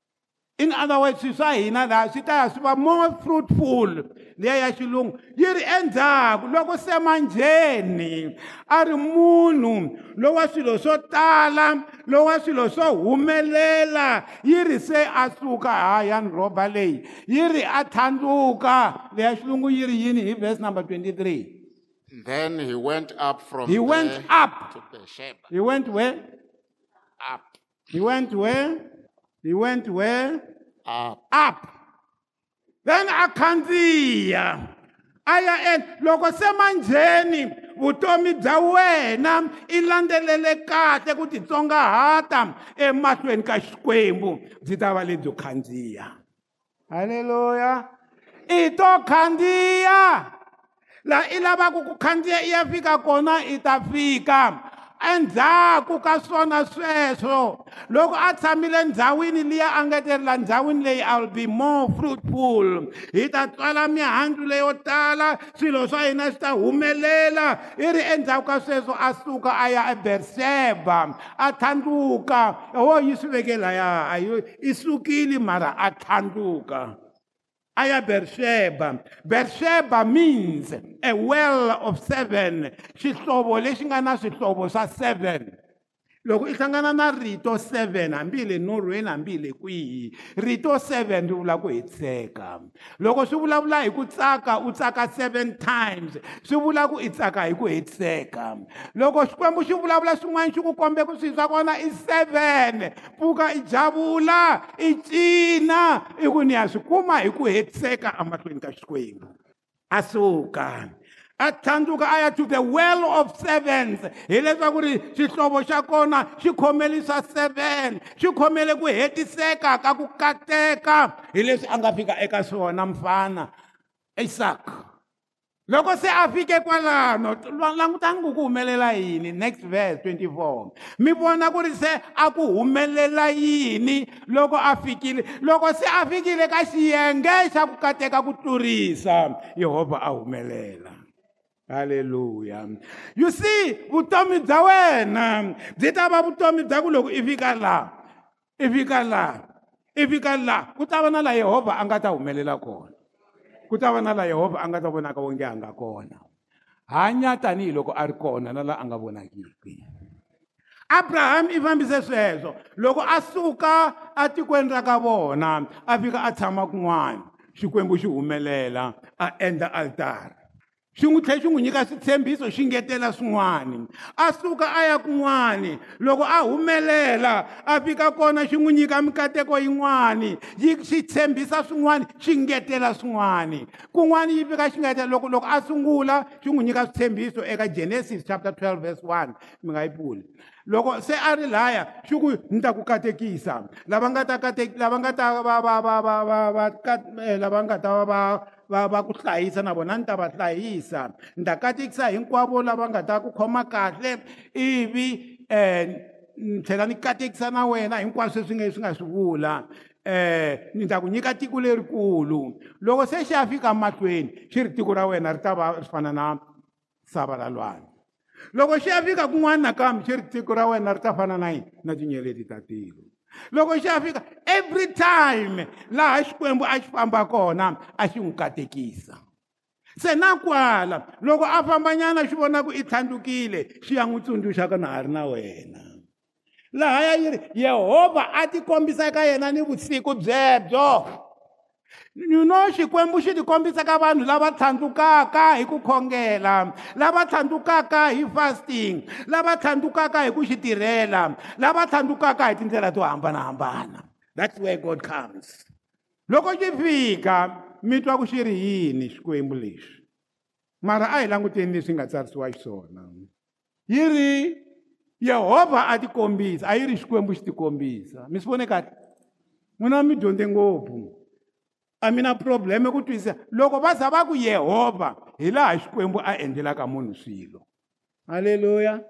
in other words swa hina laha swi ta ya swi va more fruitful. Liya ya xilungu. Yi ri endzhaku loko se manjheni a ri munhu lowa swilo swo tala lowa swilo swo humelela yi ri se a suka haya ni rhoba leyi. Yi ri a thlandzuka leya xilungu yi ri yini? Hi verse number 23 Then he went up from He went up. to Beersheba. he went where? Up, he went where he went where? Up. up. Then a khandziya a ya en loko se manjheni vutomi bya wena i landzelele kahle ku titsongahata emahlweni ka xikwembu. Byi ta va lebyo khandziya halleluya i to khandziya laha i lavaka ku khandziya i ya fika kona i ta fika. Endzhaku ka swona sweswo loko a tshamile ndhawini liya a ngetelela ndhawini leyi iwill be more fruitful. Hi ta tswala mihandzu leyo tala swilo swa hina swi ta humelela. I ri endzhaku ka sweswo a suka a ya eberseba a thlandluka ho yi swi veke laya a yi i sukile mara a thlandluka aya Beersheba. Beersheba means a well of seven. Xihlovo lexi nga seven. Loko i hlangana na rito seven hambi le norhweni hambi le kwihi? Rito seven ri vula ku hetiseka loko swi vulavula hi ku tsaka u tsaka seven times. Swi vula ku i tsaka hi ku hetiseka loko xikwembu xi vulavula swin'wana xi ku kombe ku swilo swa kona i seven. Pfuka i javula i cina i ku ni ya swi kuma hi ku hetiseka emahlweni ka xikwembu. A suka. A thlandzuka a ya to the well of sevens. Hileswaku ri xihlovo xa kona xi khomeli swa seven. Xi khomele ku hetiseka ka ku kateka. Hi leswi a nga fika eka swona mfana. Isaka loko se a fike kwalano langutani ku ku humelela yini? Next verse 24 mi vona ku ri se a ku humelela yini loko a fikile loko se a fikile ka xiyenge xa ku kateka ku tlurisa yehovha a humelela. Hallelujah. You see, vutomi bya wena byi ta va vutomi bya ku loko i fika laha i fika laha i fika laha ku ta va na laha yehovha a nga ta humelela kona. Ku ta va na laha yehovha a nga ta vonaka wonge a nga kona. Hanya tanihiloko a ri kona na laha a nga vonakiki. Abraham i fambise sweswo. Loko a suka atikweni ra ka vona a fika a tshama kun'wana xikwembu xi humelela a endla altara xi n'wi tlhela xi n'wi nyika switshembiso xi ngetela swin'wana a suka a ya kun'wani loko a humelela a fika kona xi n'wi nyika mikateko yin'wani yi xi tshembisa swin'wana xi ngetela swin'wana kun'wani yi fika xi ngetela loko loko a sungula xi n'wi nyika switshembiso eka genesis chapter 12 verse 1 mi nga yi pfuli. Loko se a ri laya xi ku ni ta ku katekisa. Lava nga ta kate lava nga ta va va va va va va lava nga ta va va va va ku hlayisa na vona ni ta va hlayisa. Ni ta katekisa hinkwavo lava nga ta ku khoma kahle ivi um ni tlhela ni katekisa na wena hinkwaswo swi nge swi nga swi vula. Um ni ta ku nyika tiko lerikulu. Loko se xi ya fika mahlweni xi ri tiko ra wena ri ta va ri fana na sava ra lwani loko xi ya fika kun'wana nakambe xi ri tiko ra wena ri ta fana na yini? Na tinyeleti ta tilo loko xi ya fika every time laha xikwembu a xi famba kona a xi n'wi katekisa. Se na kwala loko a fambanyana xi vona ku i tlhandlukile xi ya n'wi tsundzuxa ka na ha ri na wena. Laha ya yi ri yehovha a tikombisa eka yena ni vusiku byebyo know xikwembu xi tikombisa ka vanhu lava tlhandlukaka hi ku khongela lava tlhandlukaka hi fasting lava tlhandlukaka hi ku xi tirhela lava tlhandlukaka hi tindlela to hambanahambana. That's where god comes. Loko xi fika mi twa ku xi ri yini xikwembu lexi? Mara a hi languteni leswi nga tsarisiwa xiswona. Yi ri yehovha a tikombisa a yi ri xikwembu xi tikombisa mi swi vone kahle? N'wina mi dyondze ngopfu. A mi na probleme ku twisisa loko va za va ku yehovha hi laha xikwembu a endlelaka munhu swilo. Halleluya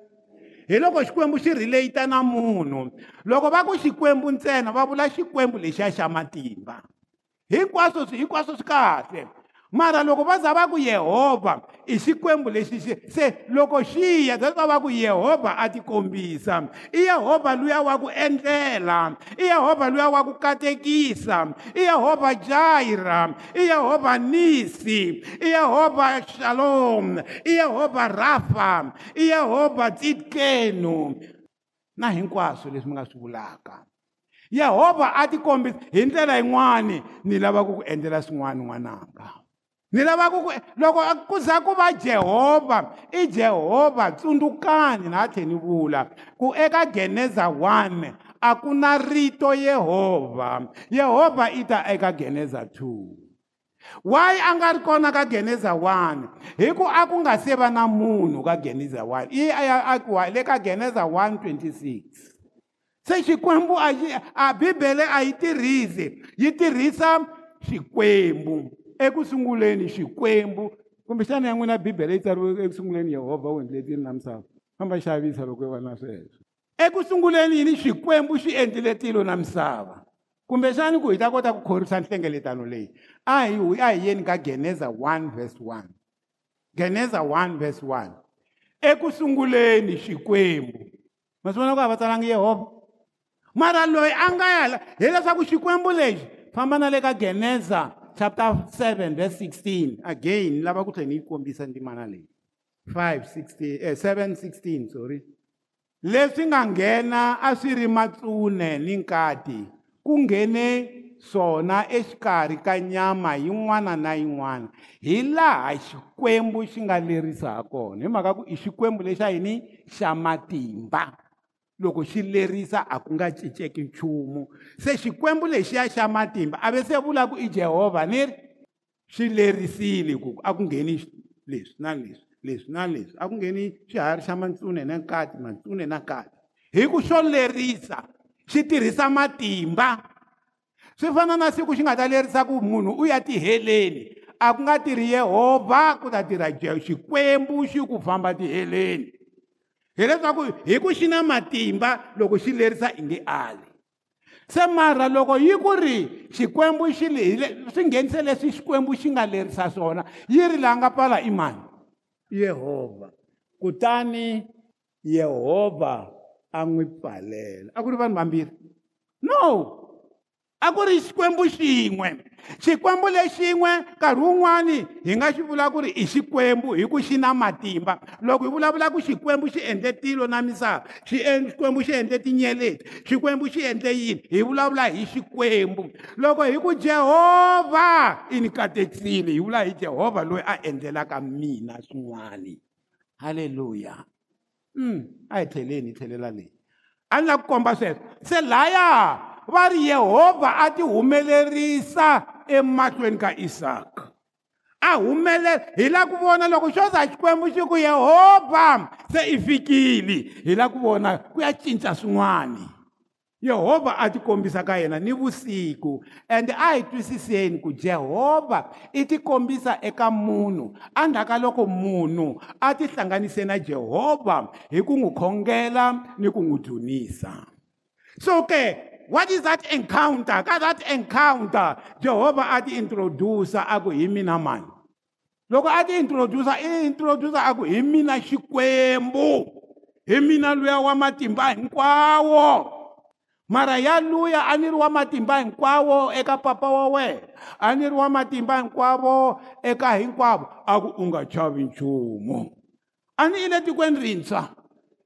hi loko xikwembu xi relate na munhu loko va ku xikwembu ntsena va vula xikwembu lexiya xa matimba hinkwaswo hinkwaswo swi kahle. Mara loko va za va ku yehovha i xikwembu lexi xi se loko xi ya that's va ku yehovha a tikombisa i yehovha luya wa ku endlela i yehovha luya wa ku katekisa i yehovha jaira i yehovha nisi i yehovha shalom i yehovha rafa i yehovha tsitkenu. Na hinkwaswo leswi mi nga swi vulaka. Yehovha a tikombisa hi ndlela yin'wani ni lava ku ku endlela swin'wana n'wananga. Ni lava ku ku loko ku za ku va jehovha i jehovha tsundzukani na tlhela ni vula ku eka geneza 1 a ku na rito yehovha yehovha i ta eka geneza 2 why a nga ri kona ka geneza 1 hi ku a ku nga se va na munhu ka geneza 1 i a akiwa le ka geneza 1 26 se xikwembu a a bibele a yi tirhisi yi tirhisa xikwembu ekusunguleni xikwembu kumbexana ya n'wina bibele yi tsariwe ekusunguleni yehovha u endlile tilo na misava famba xavisa loko yi va na sweswo ekusunguleni yini xikwembu xi endlile tilo na misava kumbexani ku hi ta kota ku khorwisa nhlengeletano leyi a hi a hi yeni ka geneza 1 verse 1 geneza 1 verse 1 ekusunguleni xikwembu ma swi vona ku a va tsalangi yehovha mara loyi a nga ya hileswaku xikwembu lexi famba na le ka geneza chapter 7 verse 16 again lava ku tlhela ni yi kombisa ndzimana leyi 5 16 eh, 7 16 sorry. Leswi nga nghena a swi ri matsune ni nkati ku nghene swona exikarhi ka nyama yin'wana na yin'wana. Hi laha xikwembu xi nga lerisa ha kona hi mhaka ku i xikwembu lexi a yini xa matimba loko xi lerisa a ku nga cinceki nchumu. Se xikwembu lexiya xa matimba a ve se vula ku i jehovha ni ri? Xi lerisile ku a ku ngheni leswi na leswi leswi na leswi. A ku ngheni xiharhi xa mantsune na nkati mantsune na nkati. Hi ku xo lerisa xi tirhisa matimba. Swi fana na siku xi nga ta lerisa ku munhu u ya tiheleni a ku nga tirhi yehovha ku ta tirha xikwembu xi ku famba tiheleni hileswaku hi ku xi na matimba loko xi lerisa i nge ali. Se mara loko yi ku ri xikwembu xi swi nghenise leswi xikwembu xi nga lerisa swona yi ri laha nga pfala i mani? Yehovha kutani yehovha a n'wi pfalela. A ku ri vanhu vambirhi? No! A ku ri xikwembu xin'we. Xikwembu lexin'we nkarhi wun'wani hi nga xi vula ku ri i xikwembu hi ku xi na matimba. Loko hi vulavula ku xikwembu xi endle tilo na misava xi xikwembu xi endle tinyeleti xikwembu xi endle yini? Hi vulavula hi xikwembu. Loko hi ku jehovha i ni katekisile hi vula hi jehovha loyi a endlelaka mina swin'wani. Halleluya um a hi tlheleni hi tlhelela leyi a ni lava ku komba sweswo. Se laya va ri yehovha a ti humelerisa emahlweni ka isaka a humelela hi lava ku vona loko xo za xikwembu xi ku yehovha se i fikile. Hi lava ku vona ku ya cinca swin'wani yehovha a ti kombisa ka yena ni vusiku ende a hi twisiseni ku jehovha i ti kombisa eka munhu endzhaku ka loko munhu a ti hlanganise na jehovha hi ku n'wi khongela ni ku n'wi dzunisa so ke what is that encounter? Ka that encounter jehovha a ti introducer a ku hi mina mani loko a ti introducer i introducer a ku hi mina xikwembu. Hi mina luya wa matimba hinkwawo. Mara yaluya a ni ri wa matimba hinkwawo eka papa wa wena? A ni ri wa matimba hinkwawo eka hinkwavo? A ku u nga chavi nchumu. A ni ile tikweni rintshwa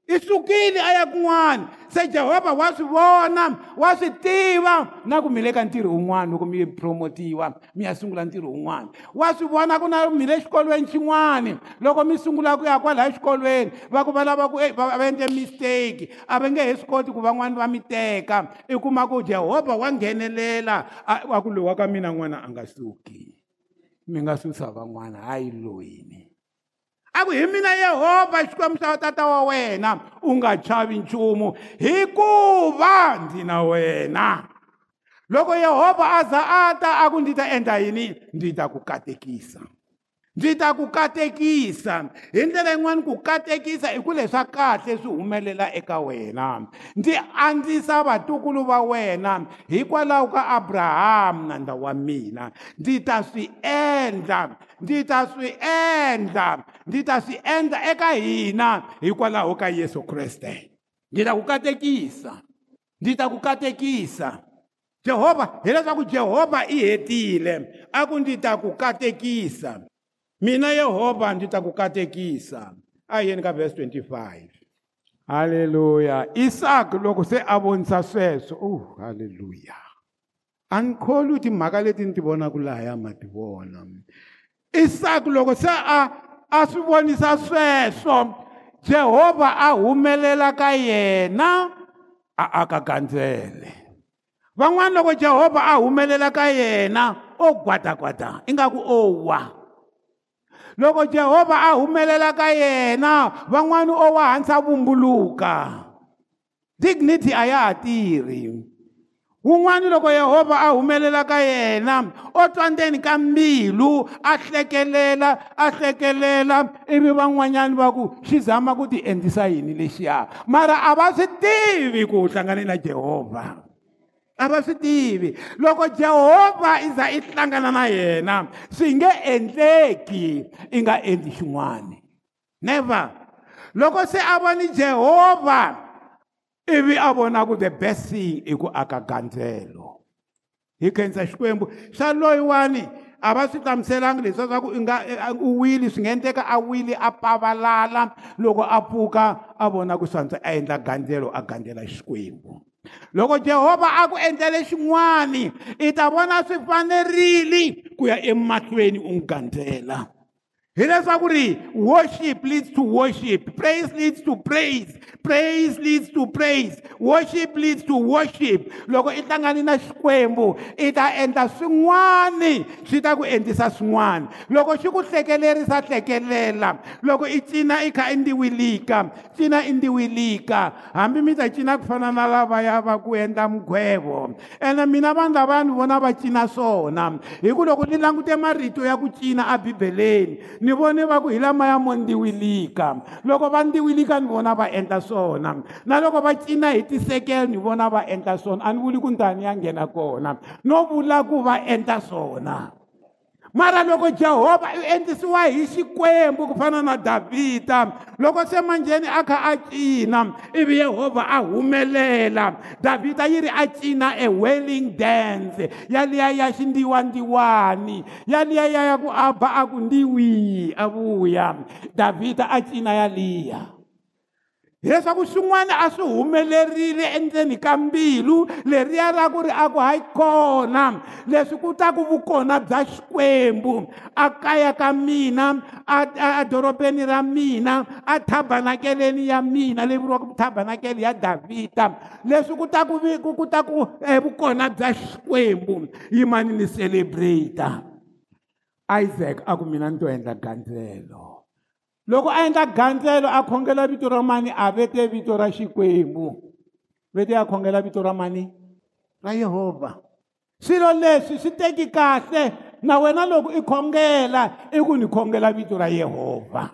i sukile a ya kun'wana se jehovha wa swi vona wa swi tiva na ku mi le ka ntirho wun'wana loko mi promotiwa. Mi ya sungula ntirho wun'wana wa swi vona ku na mi le xikolweni xin'wani loko mi sungula ku ya kwalaha xikolweni va ku va lava ku va endle mistake. A va nge he swi koti ku van'wani va mi teka i kuma ku jehovha wa nghenelela wa ku loyi wa ka mina n'wana a nga suki. Mi nga susa van'wana hayi loyini? A ku hi mina yehovha xikwembu xa tata wa wena u nga chavi nchumu. Hikuva ndzi na wena. Loko yehovha a za a ta a ku ndzi ta endla yini? Ndzi ta ku katekisa ndzi ta ku katekisa. Hi ndlela yin'wani ku katekisa i ku leswa kahle swi humelela eka wena. Ndzi andzisa vatukulu va wena hikwalaho ka abrahamu nandza wa mina. Ndzi ta swi endla ndzi ta swi endla ndzi ta swi endla eka hina hikwalaho ka yesu kreste. Ndzi ta ku katekisa ndzi ta ku katekisa. Jehovha hileswaku jehovha i hetile a ku ndzi ta ku katekisa. Mina yehovha ndzi ta ku katekisa a yeni ka verse 25 halleluya isaka loko se a vonisa sweswo oh halleluya a ni kholi timhaka leti ni ti vonaka lahaya ma ti vona isaka loko se a a swi vonisa sweswo jehovha a humelela ka yena a aka gandzele van'wani loko jehovha a humelela ka yena o gwadakwada ingaku o wa loko jehovha a humelela ka yena van'wani o wa hansa vumbuluka. Dignity a ya ha tirhi. Wun'wani loko yehovha a humelela ka yena o twa ndzeni ka mbilu a hlekelela a hlekelela ivi van'wanyani va ku xi zama ku ti endlisa yini lexiya? Mara a va swi tivi ku u hlangane na jehovha a va swi tivi loko jehovha i za i hlangana na yena swi nge endleki i nga endli xin'wana never. Loko se a voni jehovha ivi a vona ku the best thing i ku aka gandzelo. Hi khensa xikwembu xa loyiwani a va swi hlamuselanga leswiya swa ku i nga u wile swi nga endleka a wile a pavalala. Loko a pfuka a vona ku swantswa a endla gandzelo a gandzela xikwembu. Loko jehovha a ku endlele xin'wani i ta vona swi fanerile ku ya emahlweni u n'wi gandzela hileswaku ri worship leads to worship. Praise leads to praise. Praise leads to praise. Worship leads to worship. Loko i hlangani na xikwembu i ta endla swin'wani swi ta ku endlisa swin'wana. Loko xi ku hlekelerisa hlekelela. Loko i cina i kha i ndiwilika cina i ndiwilika. Hambi mi ta cina ku fana na lavaya va ku endla mugwevo ene mina vanhu lava ni vona va cina swona. Hi ku loko ni langute marito ya ku cina a bibeleni ni vone va ku hi lamaya mo ndiwilika loko va ndiwilika ni vona va endla swona. Na loko va cina hi tisekele ni vona va endla swona. A ni vuli ku ndhani ya nghena kona. No vula ku va endla swona mara loko jehovha u endlisiwa hi xikwembu ku fana na davhida loko se manjheni a kha a cina ivi yehovha a humelela. Davhida yi ri a cina a welling dance yaliya ya xindiwandiwani yaliya ya ya ku a ba a ku ndiwi a vuya. Davhida a cina yaliya hileswaku swin'wana a swi humelerile endzeni ka mbilu leriya ra ku ri a ku hayi kona. Leswi ku ta ku vukona bya xikwembu a kaya ka mina adorobeni ra mina a thabanakeleni ya mina leyi vuriwaka thabanakele ya davhida. Leswi ku ta ku ku ta ku vukona bya xikwembu. Yimani ni celebrata isaac a ku mina ni to endla gandzelo loko a endla gandzelo a khongela vito ra mani a vete vito ra xikwembu. Vete a khongela vito ra mani? Ra yehovha swilo leswi swi teki kahle na wena loko i khongela i ku ni khongela vito ra yehovha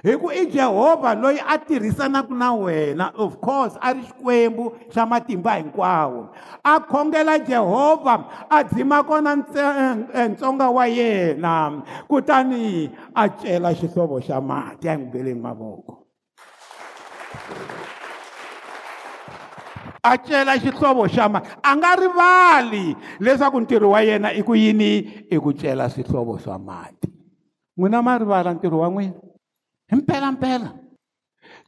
hi ku i jehovha loyi a tirhisanaka na wena of course a ri xikwembu xa matimba hinkwawo. A khongela jehovha a dzima kona ntsonga wa yena kutani a cela xihlovo xa mati a n'wi mavoko. A cela xihlovo xa mati a nga rivali leswaku ntirho wa yena i ku yini? I ku cela swihlovo swa mati. N'wina ma rivala ntirho wa n'wina? Hi mpela mpela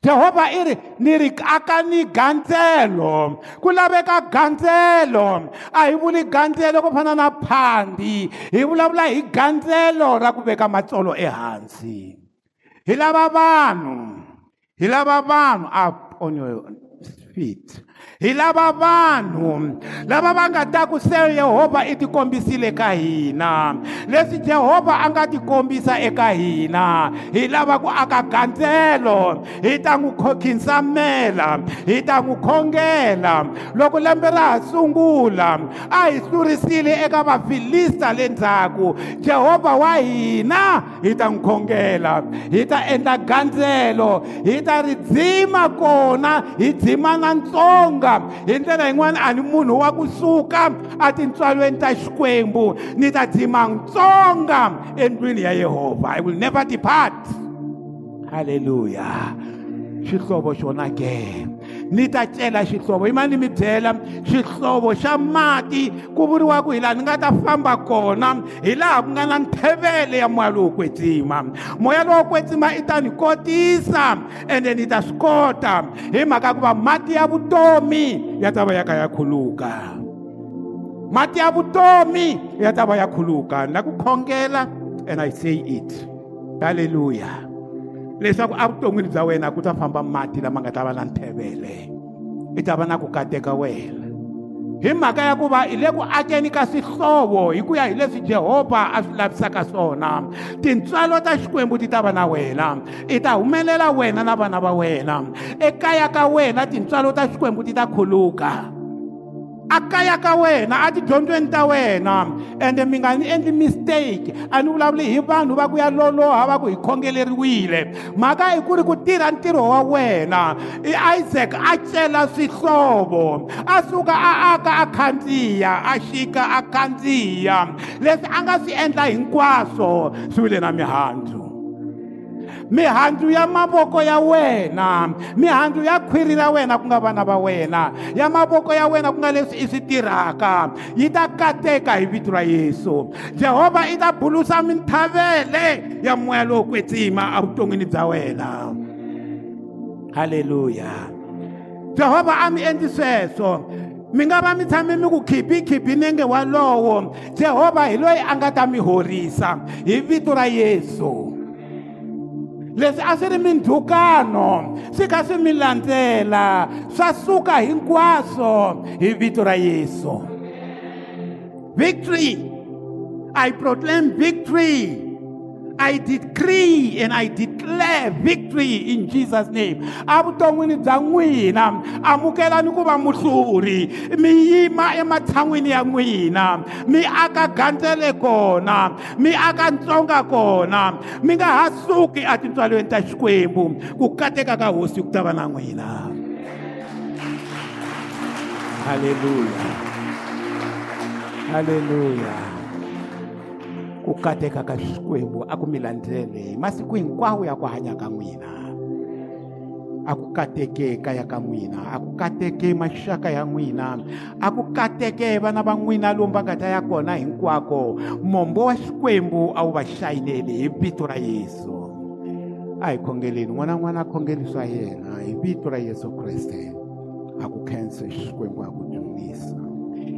jehovha i ri ni ri aka ni gandzelo. Ku laveka gandzelo. A hi vuli gandzelo ku fana na phandi hi vulavula hi gandzelo ra ku veka matsolo ehansi. Hi lava vanhu. Hi lava vanhu. Up on your feet hi lava vanhu lava va nga ta ku se yehovha i tikombisile ka hina leswi jehovha a nga tikombisa eka hina hi lava ku aka gandzelo hi ta n'wi khinsamela hi ta n'wi khongela loko lembe ra ha sungula a hi hlurisile eka vafilista le ndzhaku. Jehovha wa hina hi ta n'wi khongela hi ta endla gandzelo hi ta ri dzima kona hi dzima na ntsonga. Hi ndlela yin'wana a ni munhu wa kusuka a tintswalweni ta xikwembu ni ta dzima ntsonga endlwini ya yehovha i will never depart. Halleluya xihlovo xona ke. Ni ta cela xihlovo. Yimani mi byela xihlovo xa mati ku vuriwa ku hi laha ni nga ta famba kona hi laha ku nga na nthevele ya moya lowo kwetsima. Moya lowo kwetsima i ta ni kotisa ende ni ta swi kota hi mhaka ku va mati ya vutomi ya ta va ya ka ya khuluka. Mati ya vutomi ya ta va ya khuluka. Na ku khongela and i say it. Halleluya leswaku evuton'wini bya wena ku ta famba mati lama nga ta va na nthevele i ta va na ku kateka wena. Hi mhaka ya ku va hi le ku akeni ka swihlovo hi ku ya hi leswi jehovha a swi lavisaka swona. Tintswalo ta xikwembu ti ta va na wena. I ta humelela wena na vana va wena. Ekaya ka wena tintswalo ta xikwembu ti ta khuluka. A kaya ka wena a tidyondzweni ta wena. Ende mi nga ni endli mistake a ni vulavuli hi vanhu va ku ya loloha va ku hi khongeleriwile. Mhaka i ku ri ku tirha ntirho wa wena. Isaac a cela swihlovo a suka a aka a khandziya a xika a khandziya. Leswi a nga swi endla hinkwaswo swi vile na mihandzu mihandzu ya mavoko ya wena mihandzu ya khwiri ra wena ku nga vana va wena ya mavoko ya wena ku nga leswi i swi tirhaka yi ta kateka hi vito ra yesu. Jehovha i ta bulusa mintlhavele ya moya lowo kwetsima evuton'wini bya wena. Halleluya jehovha a mi endli sweswo mi nga va mi tshame mi ku khipikhiphi nenge walowo jehovha hi loyi a nga ta mi horisa hi vito ra yesu. Leswi a swi ri mindhukano swi kha swi mi landzela. Swa suka hinkwaswo hi vito ra yesu. Victory. I proclaim victory I decree and I declare victory in Jesus name. Avuton'wini bya n'wina amukelani ku va muhluri. Mi yima ematshan'wini ya n'wina mi aka gandzele kona mi aka ntsonga kona. Mi nga ha suki etintswalweni ta xikwembu ku kateka ka hosi ku ta va na n'wina. Halleluya halleluya ku kateka ka xikwembu a ku mi landzele masiku hinkwawo ya ku hanya ka n'wina. A ku kateke kaya ka n'wina a ku kateke maxaka ya n'wina a ku kateke vana va n'wina lomu va nga ta ya kona hinkwako. Mombo wa xikwembu a wu va xayineli hi vito ra yesu. A hi khongeleni n'wana n'wana a khongeli swa yena hi vito ra yesu kreste. A ku khense xikwembu a ku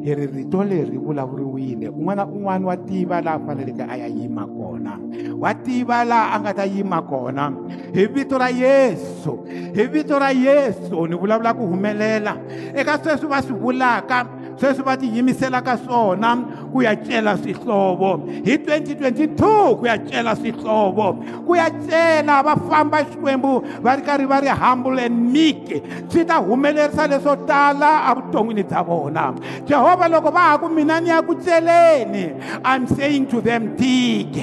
hi ri rito leri vulavuriwile. Un'wana na un'wana wa tiva laha faneleke a ya yima kona. Wa tiva laha a nga ta yima kona. Hi vito ra yesu hi vito ra yesu ni vulavula ku humelela. Eka sweswi va swi vulaka sweswi va tiyimiselaka swona ku ya cela swihlovo hi 2022 ku ya cela swihlovo ku ya cela va famba xikwembu va ri karhi va ri humble and meek swi ta humelerisa leswo tala evuton'wini bya vona jehovha loko va ha ku mina ni ya ku celeni i'm saying to them dig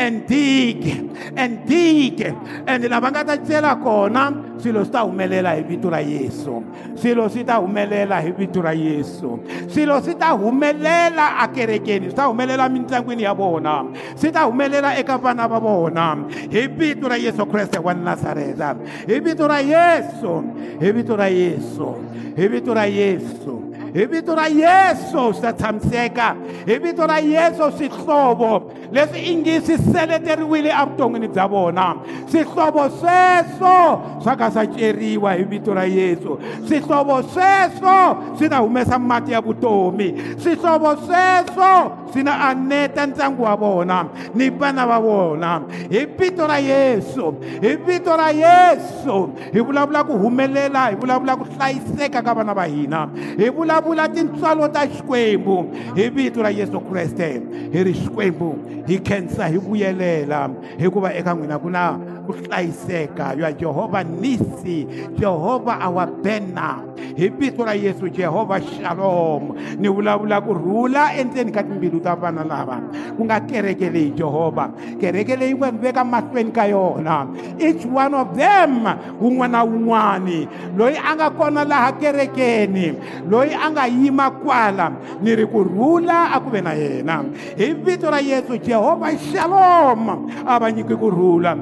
and dig and dig. And lava nga ta cela kona swilo swi ta humelela hi vito ra yesu. Swilo swi ta humelela hi vito ra yesu. Swilo swi ta humelela akerekeni swi ta humelela mintlangwini ya vona swi ta humelela eka vana va vona hi vito ra yesu kreste wa nazareta hi vito ra yesu hi vito ra yesu hi vito ra yesu hi vito ra yesu swi ta tshamiseka hi vito ra yesu swihlovo leswi i ngi swi seleteriwile evuton'wini bya vona swihlovo sweswo swa ka swa ceriwa hi vito ra yesu. Swihlovo sweswo swi ta humesa mati ya vutomi swihlovo sweswo swi na aneta ndyangu wa vona ni vana va vona hi vito ra yesu hi vito ra yesu hi vulavula ku humelela hi vulavula ku hlayiseka ka vana va hina. Hi vulavula tintswalo ta xikwembu hi vito ra yesu kreste hi ri xikwembu hi khensa hi vuyelela hikuva eka n'wina ku na ku hlayiseka ya jehova nisi jehova our banner. Hi vito ra yesu jehova shalom. Ni vulavula ku rhula endzeni ka timbilu ta vana lava. Ku nga kereke leyi jehova kereke leyi nga ni veka mahlweni ka yona. Each one of them wun'wana na wun'wani. Loyi a nga kona laha kerekeni loyi a nga yima kwala ni ri ku rhula a ku ve na yena. Hi vito ra yesu jehova shalom. A va nyiki kurhula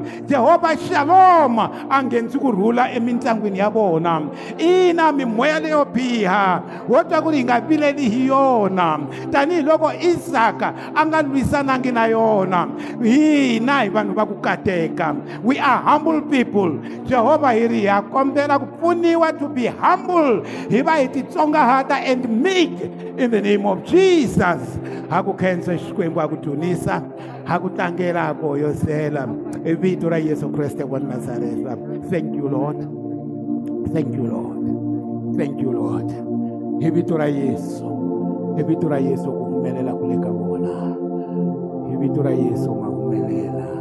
jehova shalom a nghenisi kurhula emintlangwini ya vona ina mimoya leyo biha wo twa ku ri hi nga vileli hi yona. Tanihiloko isaka a nga lwisanangi na yona. Hina hi vanhu va ku kateka we are humble people. Jehova hi ri ha kombela ku pfuniwa to be humble. Hi va hi titsongahata and meek in the name of jesus. Ha ku khensa xikwembu ha ku dzunisa ha ku tlangela ha ku hoyosela hi vito ra yesu kreste wa nazareta thank you lord. Thank you lord. Thank you lord. Hi vito ra yesu. Hi vito ra yesu ku humelela ku le ka vona. Hi vito ra yesu ma humelela